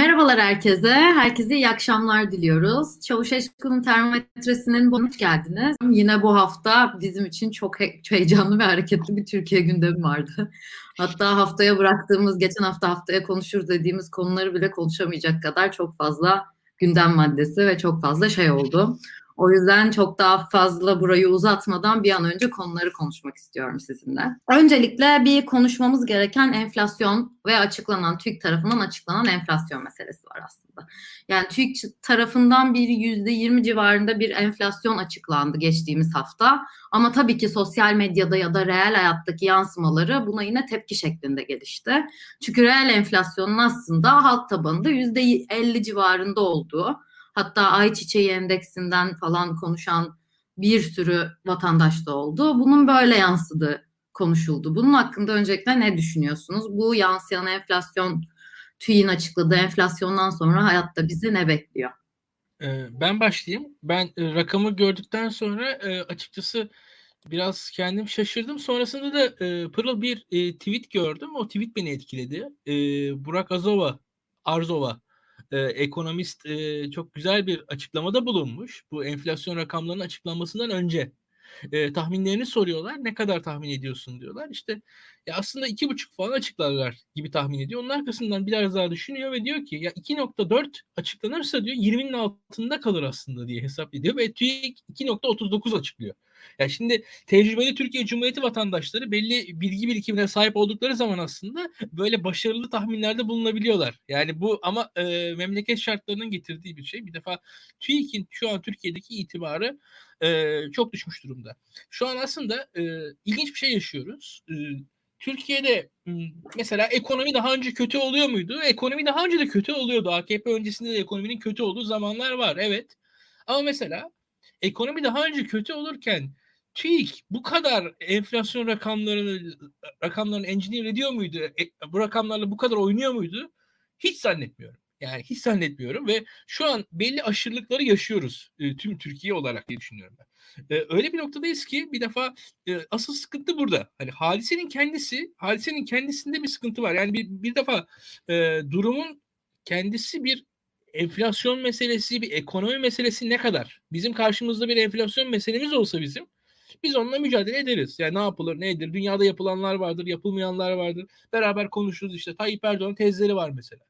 Merhabalar herkese. Herkese iyi akşamlar diliyoruz. Çavuşeşku'nun termometresinin hoş geldiniz. Yine bu hafta bizim için çok he- heyecanlı ve hareketli bir Türkiye gündemi vardı. Hatta haftaya bıraktığımız, geçen hafta haftaya konuşur dediğimiz konuları bile konuşamayacak kadar çok fazla gündem maddesi ve çok fazla şey oldu. O yüzden çok daha fazla burayı uzatmadan bir an önce konuları konuşmak istiyorum sizinle. Öncelikle bir konuşmamız gereken enflasyon ve açıklanan TÜİK tarafından açıklanan enflasyon meselesi var aslında. Yani TÜİK tarafından bir yüzde yirmi civarında bir enflasyon açıklandı geçtiğimiz hafta. Ama tabii ki sosyal medyada ya da reel hayattaki yansımaları buna yine tepki şeklinde gelişti. Çünkü reel enflasyonun aslında halk tabanında yüzde elli civarında olduğu Hatta ayçiçeği endeksinden falan konuşan bir sürü vatandaş da oldu. Bunun böyle yansıdığı konuşuldu. Bunun hakkında öncelikle ne düşünüyorsunuz? Bu yansıyan enflasyon TÜİ'nin açıkladığı enflasyondan sonra hayatta bizi ne bekliyor? Ee, ben başlayayım. Ben e, rakamı gördükten sonra e, açıkçası biraz kendim şaşırdım. Sonrasında da e, Pırıl bir tweet gördüm. O tweet beni etkiledi. Burak Azova, Arzova e, ekonomist e, çok güzel bir açıklamada bulunmuş. Bu enflasyon rakamlarının açıklanmasından önce e, tahminlerini soruyorlar. Ne kadar tahmin ediyorsun diyorlar. İşte ya aslında iki buçuk falan açıklarlar gibi tahmin ediyor. Onun arkasından biraz daha düşünüyor ve diyor ki ya 2.4 açıklanırsa diyor 20'nin altında kalır aslında diye hesap ediyor ve TÜİK 2.39 açıklıyor. Ya şimdi tecrübeli Türkiye Cumhuriyeti vatandaşları belli bilgi birikimine sahip oldukları zaman aslında böyle başarılı tahminlerde bulunabiliyorlar. Yani bu ama e, memleket şartlarının getirdiği bir şey. Bir defa TÜİK'in şu an Türkiye'deki itibarı e, çok düşmüş durumda. Şu an aslında e, ilginç bir şey yaşıyoruz. E, Türkiye'de mesela ekonomi daha önce kötü oluyor muydu? Ekonomi daha önce de kötü oluyordu. AKP öncesinde de ekonominin kötü olduğu zamanlar var. Evet. Ama mesela ekonomi daha önce kötü olurken TÜİK bu kadar enflasyon rakamlarını rakamlarını engineer ediyor muydu? E, bu rakamlarla bu kadar oynuyor muydu? Hiç zannetmiyorum. Yani hiç zannetmiyorum ve şu an belli aşırılıkları yaşıyoruz e, tüm Türkiye olarak diye düşünüyorum ben. E, öyle bir noktadayız ki bir defa e, asıl sıkıntı burada. Hani hadisenin kendisi, hadisenin kendisinde bir sıkıntı var. Yani bir, bir defa e, durumun kendisi bir enflasyon meselesi, bir ekonomi meselesi ne kadar? Bizim karşımızda bir enflasyon meselemiz olsa bizim biz onunla mücadele ederiz. Yani ne yapılır, ne edilir? Dünyada yapılanlar vardır, yapılmayanlar vardır. Beraber konuşuruz işte. Tayyip Erdoğan tezleri var mesela.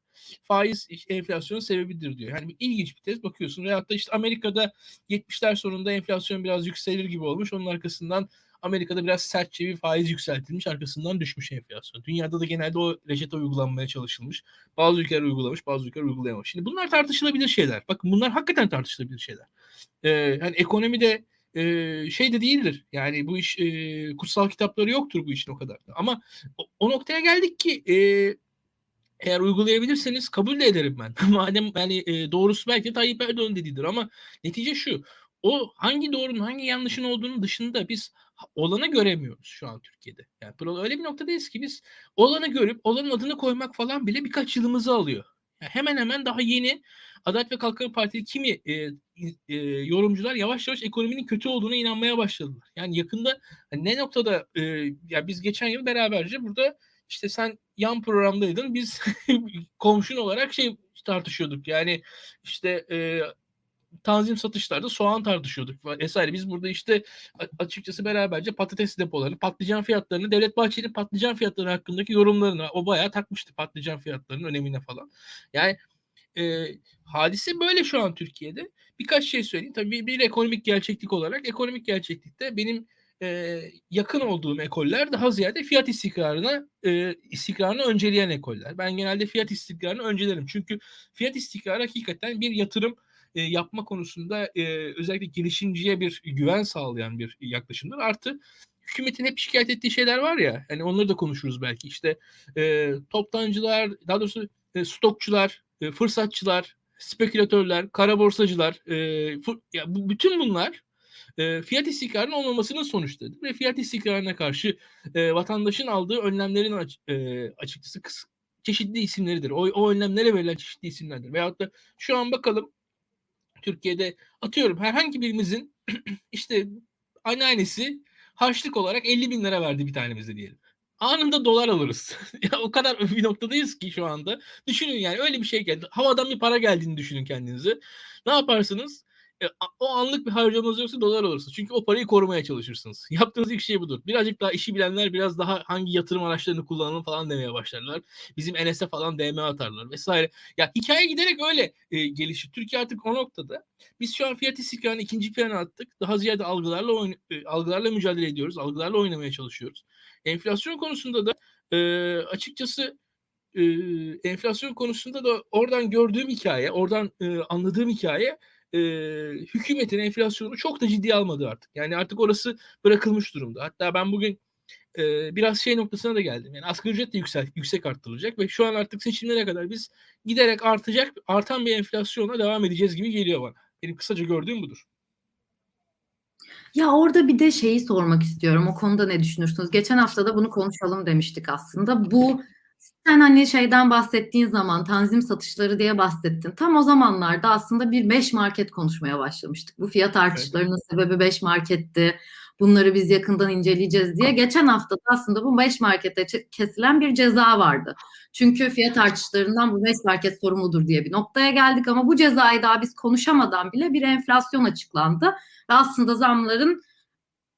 Faiz enflasyonun sebebidir diyor. Yani ilginç bir tez bakıyorsun. Veyahut da işte Amerika'da 70'ler sonunda enflasyon biraz yükselir gibi olmuş. Onun arkasından Amerika'da biraz sertçe bir faiz yükseltilmiş arkasından düşmüş enflasyon. Dünyada da genelde o reçete uygulanmaya çalışılmış. Bazı ülkeler uygulamış bazı ülkeler uygulayamamış. Şimdi bunlar tartışılabilir şeyler. Bakın bunlar hakikaten tartışılabilir şeyler. Ee, yani ekonomide e, şey de değildir. Yani bu iş e, kutsal kitapları yoktur bu işin o kadar da. Ama o, o noktaya geldik ki e, eğer uygulayabilirseniz kabul de ederim ben. Madem yani e, doğrusu belki Tayyip Erdoğan dediğidir ama netice şu o hangi doğrunun hangi yanlışın olduğunu dışında biz olanı göremiyoruz şu an Türkiye'de. Yani öyle bir noktadayız ki biz olanı görüp olanın adını koymak falan bile birkaç yılımızı alıyor. Yani hemen hemen daha yeni Adalet ve Kalkınma Partisi kimi e, e, yorumcular yavaş yavaş ekonominin kötü olduğuna inanmaya başladılar. Yani yakında hani ne noktada e, ya biz geçen yıl beraberce burada işte sen yan programdaydın biz komşun olarak şey tartışıyorduk. Yani işte e, tanzim satışlarda soğan tartışıyorduk vesaire. Biz burada işte açıkçası beraberce patates depolarını, patlıcan fiyatlarını, Devlet Bahçeli'nin patlıcan fiyatları hakkındaki yorumlarını o bayağı takmıştı patlıcan fiyatlarının önemine falan. Yani e, hadise böyle şu an Türkiye'de. Birkaç şey söyleyeyim. Tabii bir, bir ekonomik gerçeklik olarak ekonomik gerçeklikte benim e, yakın olduğum ekoller daha ziyade fiyat istikrarına e, istikrarını önceleyen ekoller. Ben genelde fiyat istikrarını öncelerim. Çünkü fiyat istikrarı hakikaten bir yatırım e, yapma konusunda e, özellikle girişimciye bir güven sağlayan bir yaklaşımdır. Artı hükümetin hep şikayet ettiği şeyler var ya hani onları da konuşuruz belki işte e, toptancılar daha doğrusu e, stokçular e, fırsatçılar spekülatörler kara borsacılar e, fır, ya bu, bütün bunlar e, fiyat istikrarının olmamasının sonuçlarıdır ve fiyat istikrarına karşı e, vatandaşın aldığı önlemlerin aç, e, açıkçası kıs, çeşitli isimleridir. O, o önlemlere verilen çeşitli isimlerdir. Veyahut da şu an bakalım Türkiye'de atıyorum herhangi birimizin işte anneannesi harçlık olarak 50 bin lira verdi bir tanemize diyelim. anında dolar alırız. ya o kadar bir noktadayız ki şu anda. Düşünün yani öyle bir şey geldi. Havadan bir para geldiğini düşünün kendinizi. Ne yaparsınız? E, o anlık bir harcamanız yoksa dolar alırsınız. Çünkü o parayı korumaya çalışırsınız. Yaptığınız ilk şey budur. Birazcık daha işi bilenler biraz daha hangi yatırım araçlarını kullanalım falan demeye başlarlar. Bizim NS'e falan DM atarlar vesaire. Ya hikaye giderek öyle e, gelişir. Türkiye artık o noktada. Biz şu an fiyat istikrarını ikinci plana attık. Daha ziyade algılarla oyn- e, algılarla mücadele ediyoruz. Algılarla oynamaya çalışıyoruz. Enflasyon konusunda da e, açıkçası e, enflasyon konusunda da oradan gördüğüm hikaye, oradan e, anladığım hikaye e, hükümetin enflasyonu çok da ciddiye almadı artık. Yani artık orası bırakılmış durumda. Hatta ben bugün e, biraz şey noktasına da geldim. Yani asgari ücret de yüksek, yüksek arttırılacak ve şu an artık seçimlere kadar biz giderek artacak, artan bir enflasyona devam edeceğiz gibi geliyor bana. Benim kısaca gördüğüm budur. Ya orada bir de şeyi sormak istiyorum. O konuda ne düşünürsünüz? Geçen hafta da bunu konuşalım demiştik aslında. Bu sen hani şeyden bahsettiğin zaman tanzim satışları diye bahsettin. Tam o zamanlarda aslında bir beş market konuşmaya başlamıştık. Bu fiyat artışlarının evet. sebebi beş marketti. Bunları biz yakından inceleyeceğiz diye. Geçen hafta da aslında bu beş markete kesilen bir ceza vardı. Çünkü fiyat artışlarından bu beş market sorumludur diye bir noktaya geldik ama bu cezayı daha biz konuşamadan bile bir enflasyon açıklandı. Ve aslında zamların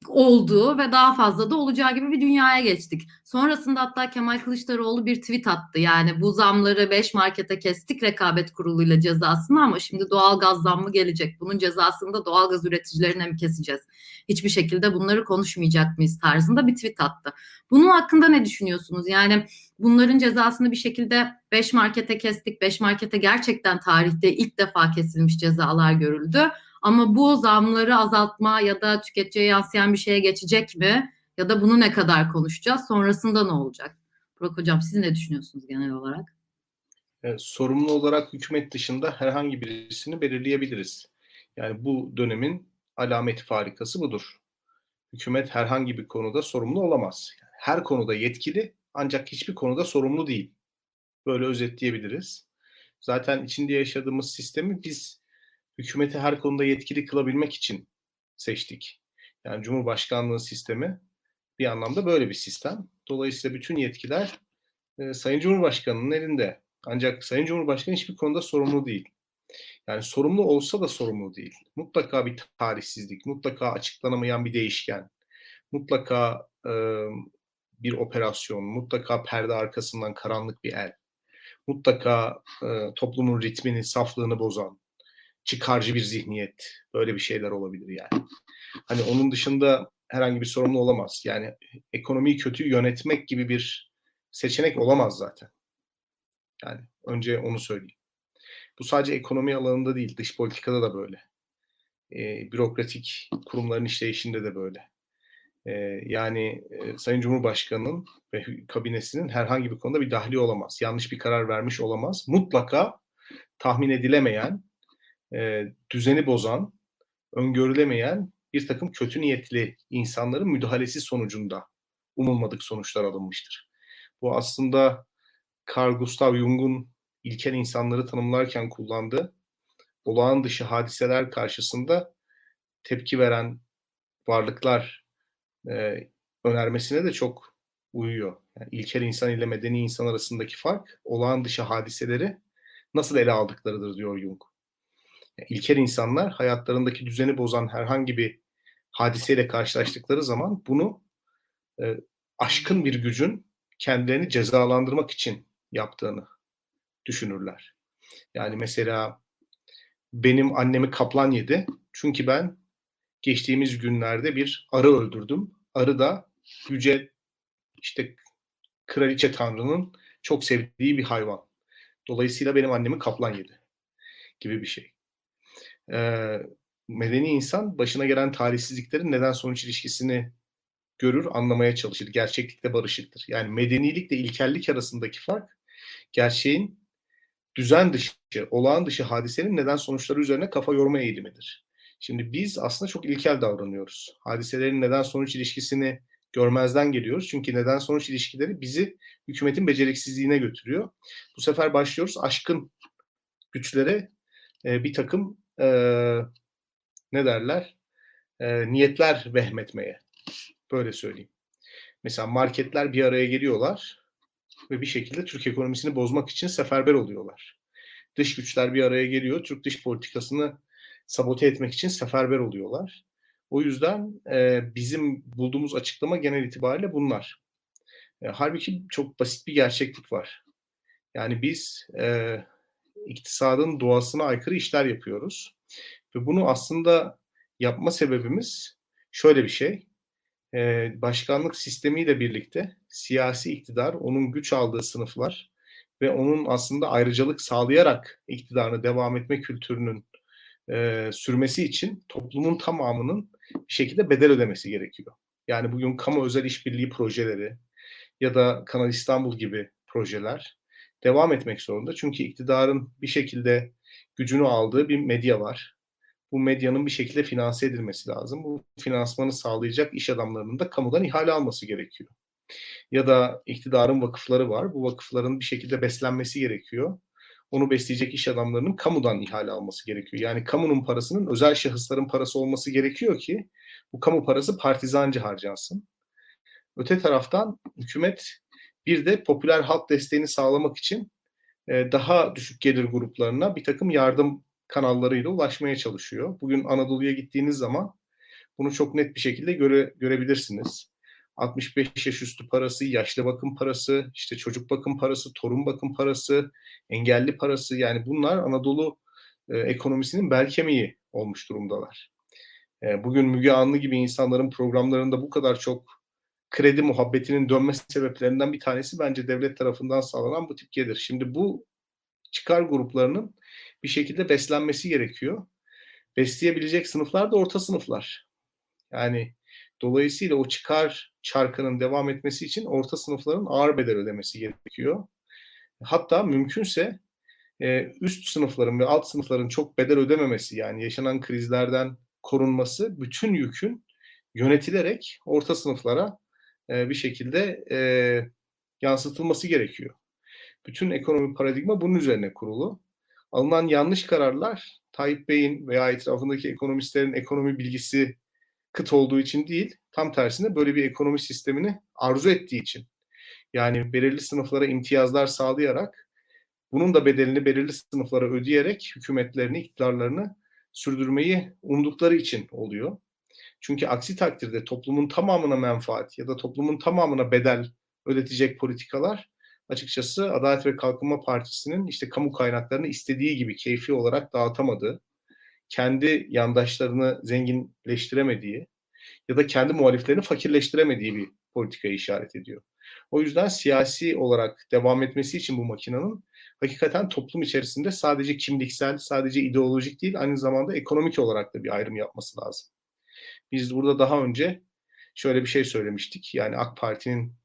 olduğu ve daha fazla da olacağı gibi bir dünyaya geçtik. Sonrasında hatta Kemal Kılıçdaroğlu bir tweet attı. Yani bu zamları 5 markete kestik rekabet kuruluyla cezasını ama şimdi doğal gaz zammı gelecek. Bunun cezasını da doğal gaz üreticilerine mi keseceğiz? Hiçbir şekilde bunları konuşmayacak mıyız tarzında bir tweet attı. Bunun hakkında ne düşünüyorsunuz? Yani bunların cezasını bir şekilde 5 markete kestik. 5 markete gerçekten tarihte ilk defa kesilmiş cezalar görüldü. Ama bu zamları azaltma ya da tüketiciye yansıyan bir şeye geçecek mi? Ya da bunu ne kadar konuşacağız? Sonrasında ne olacak? Burak Hocam siz ne düşünüyorsunuz genel olarak? Evet, sorumlu olarak hükümet dışında herhangi birisini belirleyebiliriz. Yani bu dönemin alameti farikası budur. Hükümet herhangi bir konuda sorumlu olamaz. Her konuda yetkili ancak hiçbir konuda sorumlu değil. Böyle özetleyebiliriz. Zaten içinde yaşadığımız sistemi biz hükümeti her konuda yetkili kılabilmek için seçtik. Yani Cumhurbaşkanlığı sistemi bir anlamda böyle bir sistem. Dolayısıyla bütün yetkiler e, Sayın Cumhurbaşkanı'nın elinde. Ancak Sayın Cumhurbaşkanı hiçbir konuda sorumlu değil. Yani sorumlu olsa da sorumlu değil. Mutlaka bir tarihsizlik, mutlaka açıklanamayan bir değişken, mutlaka e, bir operasyon, mutlaka perde arkasından karanlık bir el, mutlaka e, toplumun ritmini, saflığını bozan, çıkarcı bir zihniyet. Böyle bir şeyler olabilir yani. Hani onun dışında herhangi bir sorumlu olamaz. Yani ekonomiyi kötü yönetmek gibi bir seçenek olamaz zaten. Yani önce onu söyleyeyim. Bu sadece ekonomi alanında değil, dış politikada da böyle. E, bürokratik kurumların işleyişinde de böyle. E, yani e, Sayın Cumhurbaşkanı'nın ve kabinesinin herhangi bir konuda bir dahli olamaz. Yanlış bir karar vermiş olamaz. Mutlaka tahmin edilemeyen e, düzeni bozan, öngörülemeyen bir takım kötü niyetli insanların müdahalesi sonucunda umulmadık sonuçlar alınmıştır. Bu aslında Carl Gustav Jung'un ilkel insanları tanımlarken kullandığı olağan dışı hadiseler karşısında tepki veren varlıklar e, önermesine de çok uyuyor. Yani ilkel insan ile medeni insan arasındaki fark olağan dışı hadiseleri nasıl ele aldıklarıdır diyor Jung ilkel insanlar hayatlarındaki düzeni bozan herhangi bir hadiseyle karşılaştıkları zaman bunu e, aşkın bir gücün kendilerini cezalandırmak için yaptığını düşünürler. Yani mesela benim annemi kaplan yedi. Çünkü ben geçtiğimiz günlerde bir arı öldürdüm. Arı da yüce işte kraliçe tanrının çok sevdiği bir hayvan. Dolayısıyla benim annemi kaplan yedi gibi bir şey e, medeni insan başına gelen talihsizliklerin neden sonuç ilişkisini görür, anlamaya çalışır. Gerçeklikle barışıktır. Yani medenilikle ilkellik arasındaki fark gerçeğin düzen dışı, olağan dışı hadisenin neden sonuçları üzerine kafa yorma eğilimidir. Şimdi biz aslında çok ilkel davranıyoruz. Hadiselerin neden sonuç ilişkisini görmezden geliyoruz. Çünkü neden sonuç ilişkileri bizi hükümetin beceriksizliğine götürüyor. Bu sefer başlıyoruz aşkın güçlere bir takım e, ne derler e, niyetler vehmetmeye. Böyle söyleyeyim. Mesela marketler bir araya geliyorlar ve bir şekilde Türk ekonomisini bozmak için seferber oluyorlar. Dış güçler bir araya geliyor, Türk dış politikasını sabote etmek için seferber oluyorlar. O yüzden e, bizim bulduğumuz açıklama genel itibariyle bunlar. E, halbuki çok basit bir gerçeklik var. Yani biz e, iktisadın doğasına aykırı işler yapıyoruz. Ve bunu aslında yapma sebebimiz şöyle bir şey. E, başkanlık sistemiyle birlikte siyasi iktidar, onun güç aldığı sınıflar ve onun aslında ayrıcalık sağlayarak iktidarını devam etme kültürünün e, sürmesi için toplumun tamamının bir şekilde bedel ödemesi gerekiyor. Yani bugün kamu özel işbirliği projeleri ya da Kanal İstanbul gibi projeler devam etmek zorunda. Çünkü iktidarın bir şekilde gücünü aldığı bir medya var. Bu medyanın bir şekilde finanse edilmesi lazım. Bu finansmanı sağlayacak iş adamlarının da kamudan ihale alması gerekiyor. Ya da iktidarın vakıfları var. Bu vakıfların bir şekilde beslenmesi gerekiyor. Onu besleyecek iş adamlarının kamudan ihale alması gerekiyor. Yani kamunun parasının özel şahısların parası olması gerekiyor ki bu kamu parası partizanca harcansın. Öte taraftan hükümet bir de popüler halk desteğini sağlamak için e, daha düşük gelir gruplarına bir takım yardım kanallarıyla ulaşmaya çalışıyor. Bugün Anadolu'ya gittiğiniz zaman bunu çok net bir şekilde göre, görebilirsiniz. 65 yaş üstü parası, yaşlı bakım parası, işte çocuk bakım parası, torun bakım parası, engelli parası yani bunlar Anadolu e, ekonomisinin bel kemiği olmuş durumdalar. E, bugün Müge Anlı gibi insanların programlarında bu kadar çok kredi muhabbetinin dönme sebeplerinden bir tanesi bence devlet tarafından sağlanan bu tip gelir. Şimdi bu çıkar gruplarının bir şekilde beslenmesi gerekiyor. Besleyebilecek sınıflar da orta sınıflar. Yani dolayısıyla o çıkar çarkının devam etmesi için orta sınıfların ağır bedel ödemesi gerekiyor. Hatta mümkünse e, üst sınıfların ve alt sınıfların çok bedel ödememesi yani yaşanan krizlerden korunması bütün yükün yönetilerek orta sınıflara bir şekilde e, yansıtılması gerekiyor. Bütün ekonomi paradigma bunun üzerine kurulu. Alınan yanlış kararlar Tayyip Bey'in veya etrafındaki ekonomistlerin ekonomi bilgisi kıt olduğu için değil, tam tersine böyle bir ekonomi sistemini arzu ettiği için. Yani belirli sınıflara imtiyazlar sağlayarak bunun da bedelini belirli sınıflara ödeyerek hükümetlerini, iktidarlarını sürdürmeyi umdukları için oluyor. Çünkü aksi takdirde toplumun tamamına menfaat ya da toplumun tamamına bedel ödetecek politikalar açıkçası Adalet ve Kalkınma Partisi'nin işte kamu kaynaklarını istediği gibi keyfi olarak dağıtamadığı, kendi yandaşlarını zenginleştiremediği ya da kendi muhaliflerini fakirleştiremediği bir politikayı işaret ediyor. O yüzden siyasi olarak devam etmesi için bu makinenin hakikaten toplum içerisinde sadece kimliksel, sadece ideolojik değil aynı zamanda ekonomik olarak da bir ayrım yapması lazım. Biz burada daha önce şöyle bir şey söylemiştik. Yani AK Parti'nin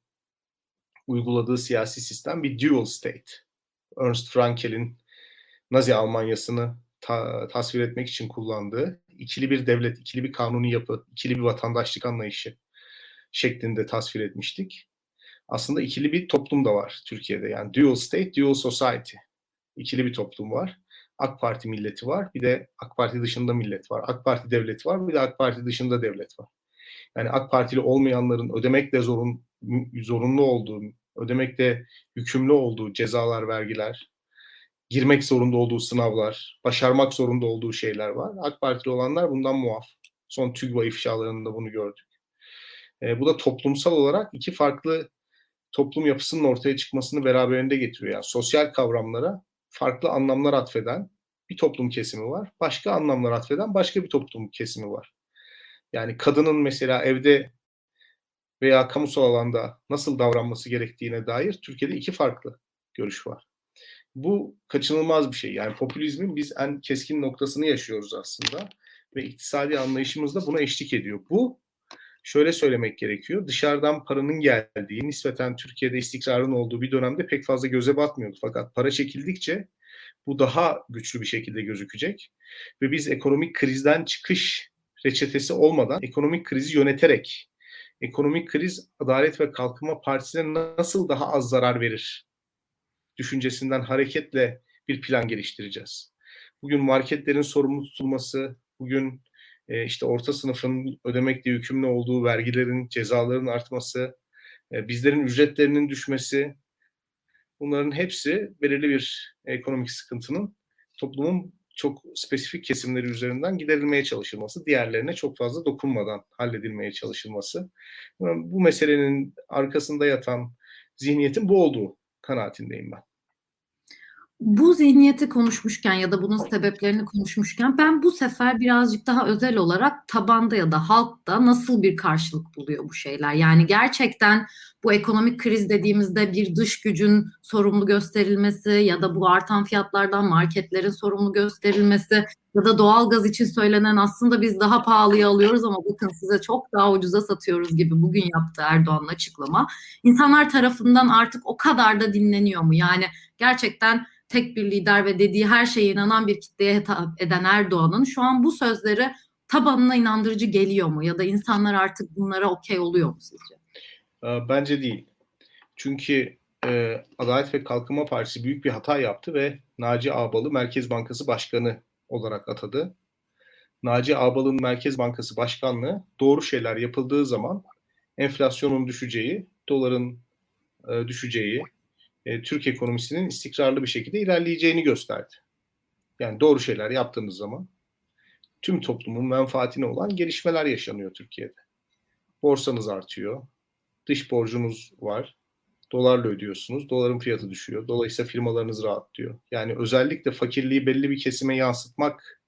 uyguladığı siyasi sistem bir dual state. Ernst Frankel'in Nazi Almanyası'nı ta- tasvir etmek için kullandığı ikili bir devlet, ikili bir kanuni yapı, ikili bir vatandaşlık anlayışı şeklinde tasvir etmiştik. Aslında ikili bir toplum da var Türkiye'de. Yani dual state, dual society. İkili bir toplum var. AK Parti milleti var. Bir de AK Parti dışında millet var. AK Parti devleti var. Bir de AK Parti dışında devlet var. Yani AK Partili olmayanların ödemekle zorun, zorunlu olduğu, ödemekle yükümlü olduğu cezalar, vergiler, girmek zorunda olduğu sınavlar, başarmak zorunda olduğu şeyler var. AK Partili olanlar bundan muaf. Son TÜGVA ifşalarında bunu gördük. E, bu da toplumsal olarak iki farklı toplum yapısının ortaya çıkmasını beraberinde getiriyor. Yani sosyal kavramlara farklı anlamlar atfeden bir toplum kesimi var. Başka anlamlar atfeden başka bir toplum kesimi var. Yani kadının mesela evde veya kamusal alanda nasıl davranması gerektiğine dair Türkiye'de iki farklı görüş var. Bu kaçınılmaz bir şey. Yani popülizmin biz en keskin noktasını yaşıyoruz aslında ve iktisadi anlayışımız da buna eşlik ediyor. Bu şöyle söylemek gerekiyor. Dışarıdan paranın geldiği, nispeten Türkiye'de istikrarın olduğu bir dönemde pek fazla göze batmıyordu. Fakat para çekildikçe bu daha güçlü bir şekilde gözükecek. Ve biz ekonomik krizden çıkış reçetesi olmadan ekonomik krizi yöneterek ekonomik kriz Adalet ve Kalkınma Partisi'ne nasıl daha az zarar verir düşüncesinden hareketle bir plan geliştireceğiz. Bugün marketlerin sorumlu tutulması, bugün e, işte orta sınıfın ödemekle yükümlü olduğu vergilerin, cezaların artması, e, bizlerin ücretlerinin düşmesi, bunların hepsi belirli bir ekonomik sıkıntının toplumun çok spesifik kesimleri üzerinden giderilmeye çalışılması, diğerlerine çok fazla dokunmadan halledilmeye çalışılması. Bu meselenin arkasında yatan zihniyetin bu olduğu kanaatindeyim ben bu zihniyeti konuşmuşken ya da bunun sebeplerini konuşmuşken ben bu sefer birazcık daha özel olarak tabanda ya da halkta nasıl bir karşılık buluyor bu şeyler? Yani gerçekten bu ekonomik kriz dediğimizde bir dış gücün sorumlu gösterilmesi ya da bu artan fiyatlardan marketlerin sorumlu gösterilmesi ya da doğalgaz için söylenen aslında biz daha pahalıya alıyoruz ama bakın size çok daha ucuza satıyoruz gibi bugün yaptı Erdoğan'ın açıklama. İnsanlar tarafından artık o kadar da dinleniyor mu? Yani gerçekten tek bir lider ve dediği her şeye inanan bir kitleye hitap eden Erdoğan'ın şu an bu sözleri tabanına inandırıcı geliyor mu? Ya da insanlar artık bunlara okey oluyor mu sizce? Ee, bence değil. Çünkü e, Adalet ve Kalkınma Partisi büyük bir hata yaptı ve Naci Ağbal'ı Merkez Bankası Başkanı olarak atadı. Naci Ağbal'ın Merkez Bankası Başkanlığı doğru şeyler yapıldığı zaman enflasyonun düşeceği, doların e, düşeceği, e, Türk ekonomisinin istikrarlı bir şekilde ilerleyeceğini gösterdi. Yani doğru şeyler yaptığınız zaman tüm toplumun menfaatine olan gelişmeler yaşanıyor Türkiye'de. Borsanız artıyor, dış borcunuz var, dolarla ödüyorsunuz, doların fiyatı düşüyor. Dolayısıyla firmalarınız rahatlıyor. Yani özellikle fakirliği belli bir kesime yansıtmak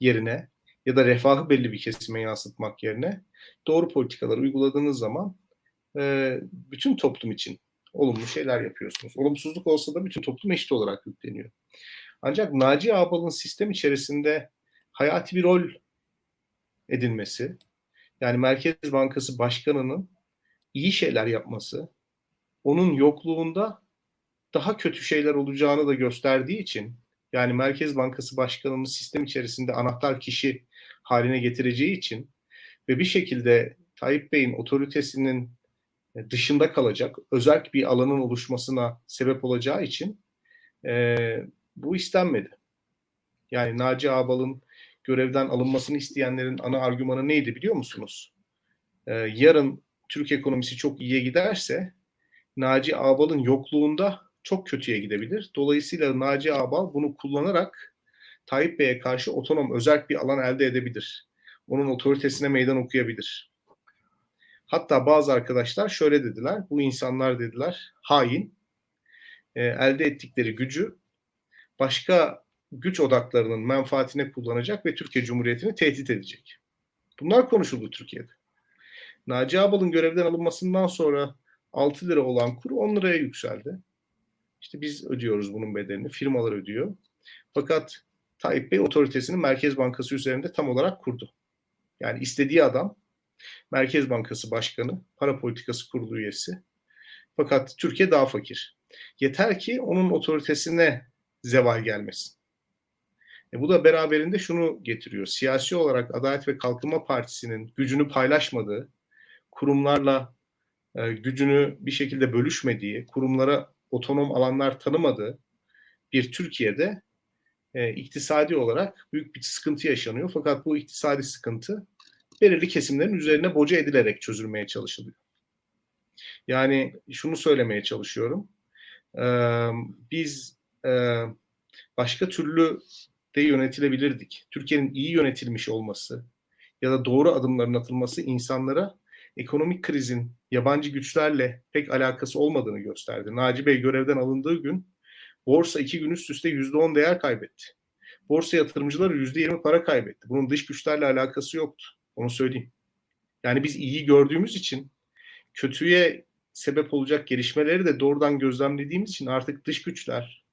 yerine ya da refahı belli bir kesime yansıtmak yerine doğru politikalar uyguladığınız zaman e, bütün toplum için olumlu şeyler yapıyorsunuz. Olumsuzluk olsa da bütün toplum eşit olarak yükleniyor. Ancak Naci Ağbal'ın sistem içerisinde hayati bir rol edinmesi, yani Merkez Bankası Başkanı'nın iyi şeyler yapması, onun yokluğunda daha kötü şeyler olacağını da gösterdiği için, yani Merkez Bankası Başkanı'nın sistem içerisinde anahtar kişi haline getireceği için ve bir şekilde Tayyip Bey'in otoritesinin e, dışında kalacak, özel bir alanın oluşmasına sebep olacağı için e, bu istenmedi. Yani Naci Ağbal'ın görevden alınmasını isteyenlerin ana argümanı neydi biliyor musunuz? E, yarın Türk ekonomisi çok iyiye giderse Naci Ağbal'ın yokluğunda çok kötüye gidebilir. Dolayısıyla Naci Ağbal bunu kullanarak Tayyip Bey'e karşı otonom özel bir alan elde edebilir. Onun otoritesine meydan okuyabilir. Hatta bazı arkadaşlar şöyle dediler. Bu insanlar dediler hain. E, elde ettikleri gücü başka güç odaklarının menfaatine kullanacak ve Türkiye Cumhuriyeti'ni tehdit edecek. Bunlar konuşuldu Türkiye'de. Naci Abal'ın görevden alınmasından sonra 6 lira olan kur 10 liraya yükseldi. İşte biz ödüyoruz bunun bedelini, firmalar ödüyor. Fakat Tayyip Bey otoritesini Merkez Bankası üzerinde tam olarak kurdu. Yani istediği adam Merkez Bankası Başkanı, Para Politikası Kurulu üyesi. Fakat Türkiye daha fakir. Yeter ki onun otoritesine zeval gelmesin. E bu da beraberinde şunu getiriyor. Siyasi olarak Adalet ve Kalkınma Partisi'nin gücünü paylaşmadığı, kurumlarla e, gücünü bir şekilde bölüşmediği, kurumlara otonom alanlar tanımadığı bir Türkiye'de e, iktisadi olarak büyük bir sıkıntı yaşanıyor. Fakat bu iktisadi sıkıntı belirli kesimlerin üzerine boca edilerek çözülmeye çalışılıyor. Yani şunu söylemeye çalışıyorum. Ee, biz e, başka türlü de yönetilebilirdik. Türkiye'nin iyi yönetilmiş olması ya da doğru adımların atılması insanlara ekonomik krizin yabancı güçlerle pek alakası olmadığını gösterdi. Naci Bey görevden alındığı gün borsa iki gün üst üste yüzde on değer kaybetti. Borsa yatırımcıları yüzde yirmi para kaybetti. Bunun dış güçlerle alakası yoktu. Onu söyleyeyim. Yani biz iyi gördüğümüz için kötüye sebep olacak gelişmeleri de doğrudan gözlemlediğimiz için artık dış güçler,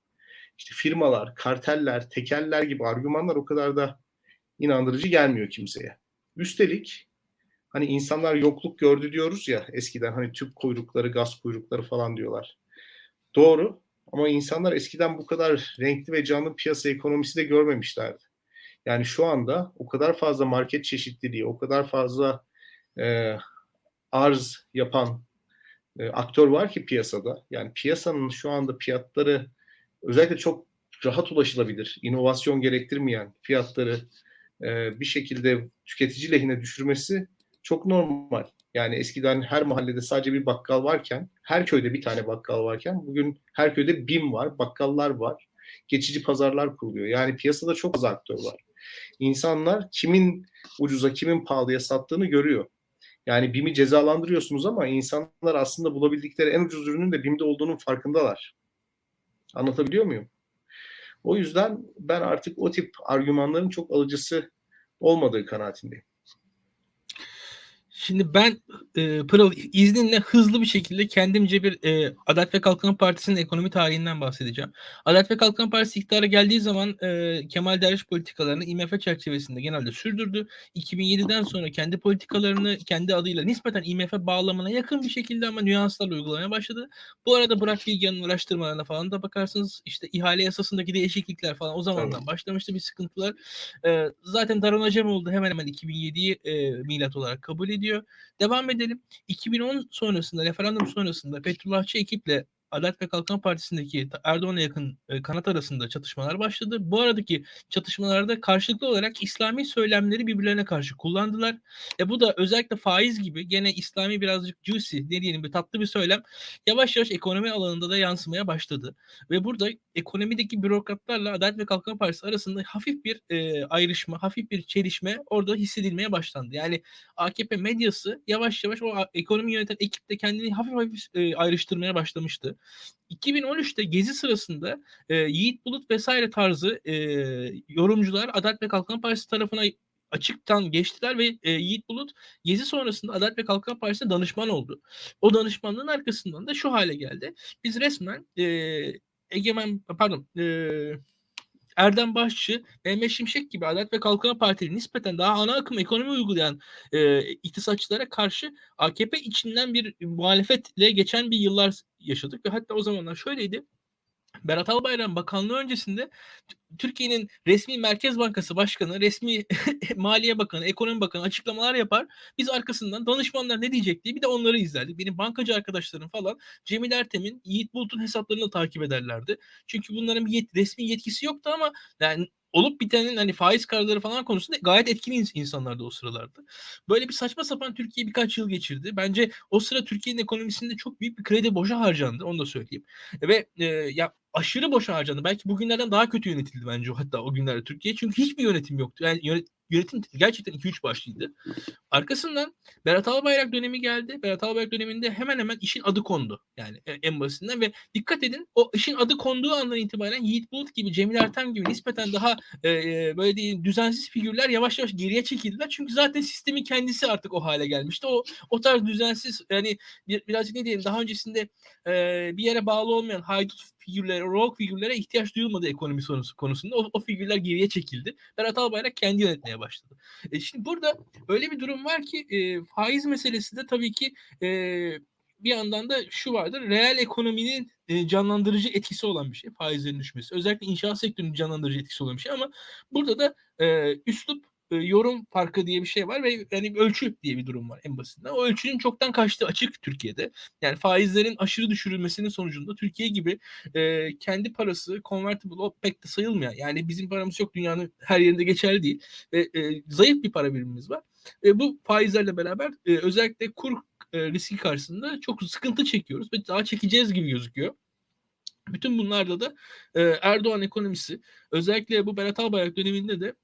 işte firmalar, karteller, tekeller gibi argümanlar o kadar da inandırıcı gelmiyor kimseye. Üstelik hani insanlar yokluk gördü diyoruz ya eskiden hani tüp kuyrukları, gaz kuyrukları falan diyorlar. Doğru ama insanlar eskiden bu kadar renkli ve canlı piyasa ekonomisi de görmemişlerdi. Yani şu anda o kadar fazla market çeşitliliği, o kadar fazla e, arz yapan e, aktör var ki piyasada. Yani piyasanın şu anda fiyatları özellikle çok rahat ulaşılabilir, inovasyon gerektirmeyen fiyatları e, bir şekilde tüketici lehine düşürmesi çok normal. Yani eskiden her mahallede sadece bir bakkal varken, her köyde bir tane bakkal varken bugün her köyde BİM var, bakkallar var. Geçici pazarlar kuruluyor. Yani piyasada çok az aktör var. İnsanlar kimin ucuza, kimin pahalıya sattığını görüyor. Yani BİM'i cezalandırıyorsunuz ama insanlar aslında bulabildikleri en ucuz ürünün de BİM'de olduğunun farkındalar. Anlatabiliyor muyum? O yüzden ben artık o tip argümanların çok alıcısı olmadığı kanaatindeyim. Şimdi ben e, Pırıl izninle hızlı bir şekilde kendimce bir e, Adalet ve Kalkınma Partisi'nin ekonomi tarihinden bahsedeceğim. Adalet ve Kalkınma Partisi iktidara geldiği zaman e, Kemal Derviş politikalarını IMF çerçevesinde genelde sürdürdü. 2007'den sonra kendi politikalarını kendi adıyla nispeten IMF bağlamına yakın bir şekilde ama nüanslarla uygulamaya başladı. Bu arada Burak Bilgehan'ın araştırmalarına falan da bakarsınız işte ihale yasasındaki değişiklikler falan o zamandan evet. başlamıştı bir sıkıntılar. E, zaten Daron Acemoğlu hemen hemen 2007'yi e, milat olarak kabul ediyor ediyor. Devam edelim. 2010 sonrasında, referandum sonrasında Fethullahçı ekiple Adalet ve Kalkınma Partisi'ndeki Erdoğan'a yakın e, kanat arasında çatışmalar başladı. Bu aradaki çatışmalarda karşılıklı olarak İslami söylemleri birbirlerine karşı kullandılar. E bu da özellikle faiz gibi gene İslami birazcık juicy ne diyelim bir tatlı bir söylem yavaş yavaş ekonomi alanında da yansımaya başladı. Ve burada ekonomideki bürokratlarla Adalet ve Kalkınma Partisi arasında hafif bir e, ayrışma, hafif bir çelişme orada hissedilmeye başlandı. Yani AKP medyası yavaş yavaş o ekonomi yöneten ekipte kendini hafif hafif e, ayrıştırmaya başlamıştı. 2013'te gezi sırasında e, Yiğit Bulut vesaire tarzı e, yorumcular Adalet ve Kalkınma Partisi tarafına açıktan geçtiler ve e, Yiğit Bulut gezi sonrasında Adalet ve Kalkınma Partisi'ne danışman oldu. O danışmanlığın arkasından da şu hale geldi. Biz resmen e, Egemen pardon e, Erdem Başçı, Mehmet Şimşek gibi Adalet ve Kalkınma Partili nispeten daha ana akım ekonomi uygulayan e, iktisatçılara karşı AKP içinden bir muhalefetle geçen bir yıllar yaşadık ve hatta o zamanlar şöyleydi. Berat Albayrak bakanlığı öncesinde Türkiye'nin resmi Merkez Bankası Başkanı, resmi Maliye Bakanı, Ekonomi Bakanı açıklamalar yapar. Biz arkasından danışmanlar ne diyecek diye bir de onları izlerdik. Benim bankacı arkadaşlarım falan Cemil Ertem'in, Yiğit Bulut'un hesaplarını takip ederlerdi. Çünkü bunların bir yet- resmi yetkisi yoktu ama yani olup bitenin hani faiz kararları falan konusunda gayet etkili insanlardı o sıralarda. Böyle bir saçma sapan Türkiye birkaç yıl geçirdi. Bence o sıra Türkiye'nin ekonomisinde çok büyük bir kredi boşa harcandı. Onu da söyleyeyim. Ve e, ya aşırı boşa harcandı. Belki bugünlerden daha kötü yönetildi bence hatta o günlerde Türkiye. Çünkü hiçbir yönetim yoktu. Yani yönet, yönetim gerçekten 2-3 başlıydı. Arkasından Berat Albayrak dönemi geldi. Berat Albayrak döneminde hemen hemen işin adı kondu. Yani e, en basitinden ve dikkat edin o işin adı konduğu andan itibaren Yiğit Bulut gibi, Cemil Ertem gibi nispeten daha e, e böyle değil, düzensiz figürler yavaş yavaş geriye çekildiler. Çünkü zaten sistemin kendisi artık o hale gelmişti. O o tarz düzensiz yani bir, birazcık ne diyelim daha öncesinde e, bir yere bağlı olmayan haydut figürlere, rock figürlere ihtiyaç duyulmadı ekonomi sorusu konusunda. O, o figürler geriye çekildi. Berat Albayrak kendi yönetmeye başladı. E şimdi burada öyle bir durum var ki e, faiz meselesi de tabii ki e, bir yandan da şu vardır. Reel ekonominin e, canlandırıcı etkisi olan bir şey faizlerin düşmesi. Özellikle inşaat sektörünün canlandırıcı etkisi olan bir şey ama burada da e, üslup e, yorum farkı diye bir şey var ve yani ölçü diye bir durum var en basitinden. O ölçünün çoktan kaçtığı açık Türkiye'de. Yani faizlerin aşırı düşürülmesinin sonucunda Türkiye gibi e, kendi parası convertible o pek de sayılmıyor. Yani bizim paramız yok dünyanın her yerinde geçerli değil. Ve e, zayıf bir para birimimiz var. E, bu faizlerle beraber e, özellikle kur e, riski karşısında çok sıkıntı çekiyoruz ve daha çekeceğiz gibi gözüküyor. Bütün bunlarda da e, Erdoğan ekonomisi özellikle bu Berat Albayrak döneminde de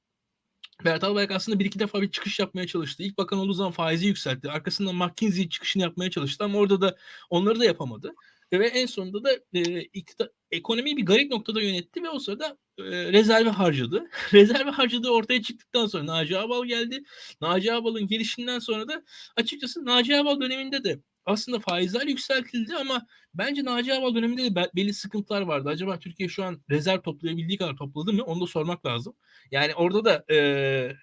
Berat Albayrak aslında bir iki defa bir çıkış yapmaya çalıştı. İlk bakan olduğu zaman faizi yükseltti. Arkasından McKinsey çıkışını yapmaya çalıştı ama orada da onları da yapamadı. Ve en sonunda da e, iktidar, ekonomiyi bir garip noktada yönetti ve o sırada e, rezerve harcadı. rezerve harcadığı ortaya çıktıktan sonra Naci Abal geldi. Naci Abal'ın gelişinden sonra da açıkçası Naci Abal döneminde de aslında faizler yükseltildi ama bence Naci Abal döneminde de belli sıkıntılar vardı. Acaba Türkiye şu an rezerv toplayabildiği kadar topladı mı? Onu da sormak lazım. Yani orada da e,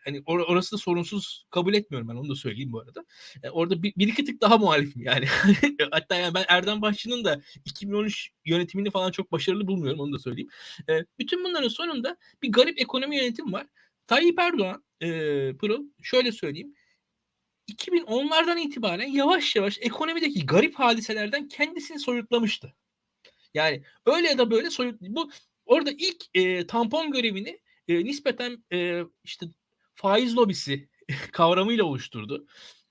hani or- orası da sorunsuz kabul etmiyorum ben onu da söyleyeyim bu arada. E, orada bir, bir iki tık daha muhalifim yani. Hatta yani ben Erdem Başçı'nın da 2013 yönetimini falan çok başarılı bulmuyorum onu da söyleyeyim. E, bütün bunların sonunda bir garip ekonomi yönetim var. Tayyip Erdoğan, e, Pırıl şöyle söyleyeyim 2010'lardan itibaren yavaş yavaş ekonomideki garip hadiselerden kendisini soyutlamıştı. Yani öyle ya da böyle soyut bu orada ilk e, tampon görevini e, nispeten e, işte faiz lobisi kavramıyla oluşturdu.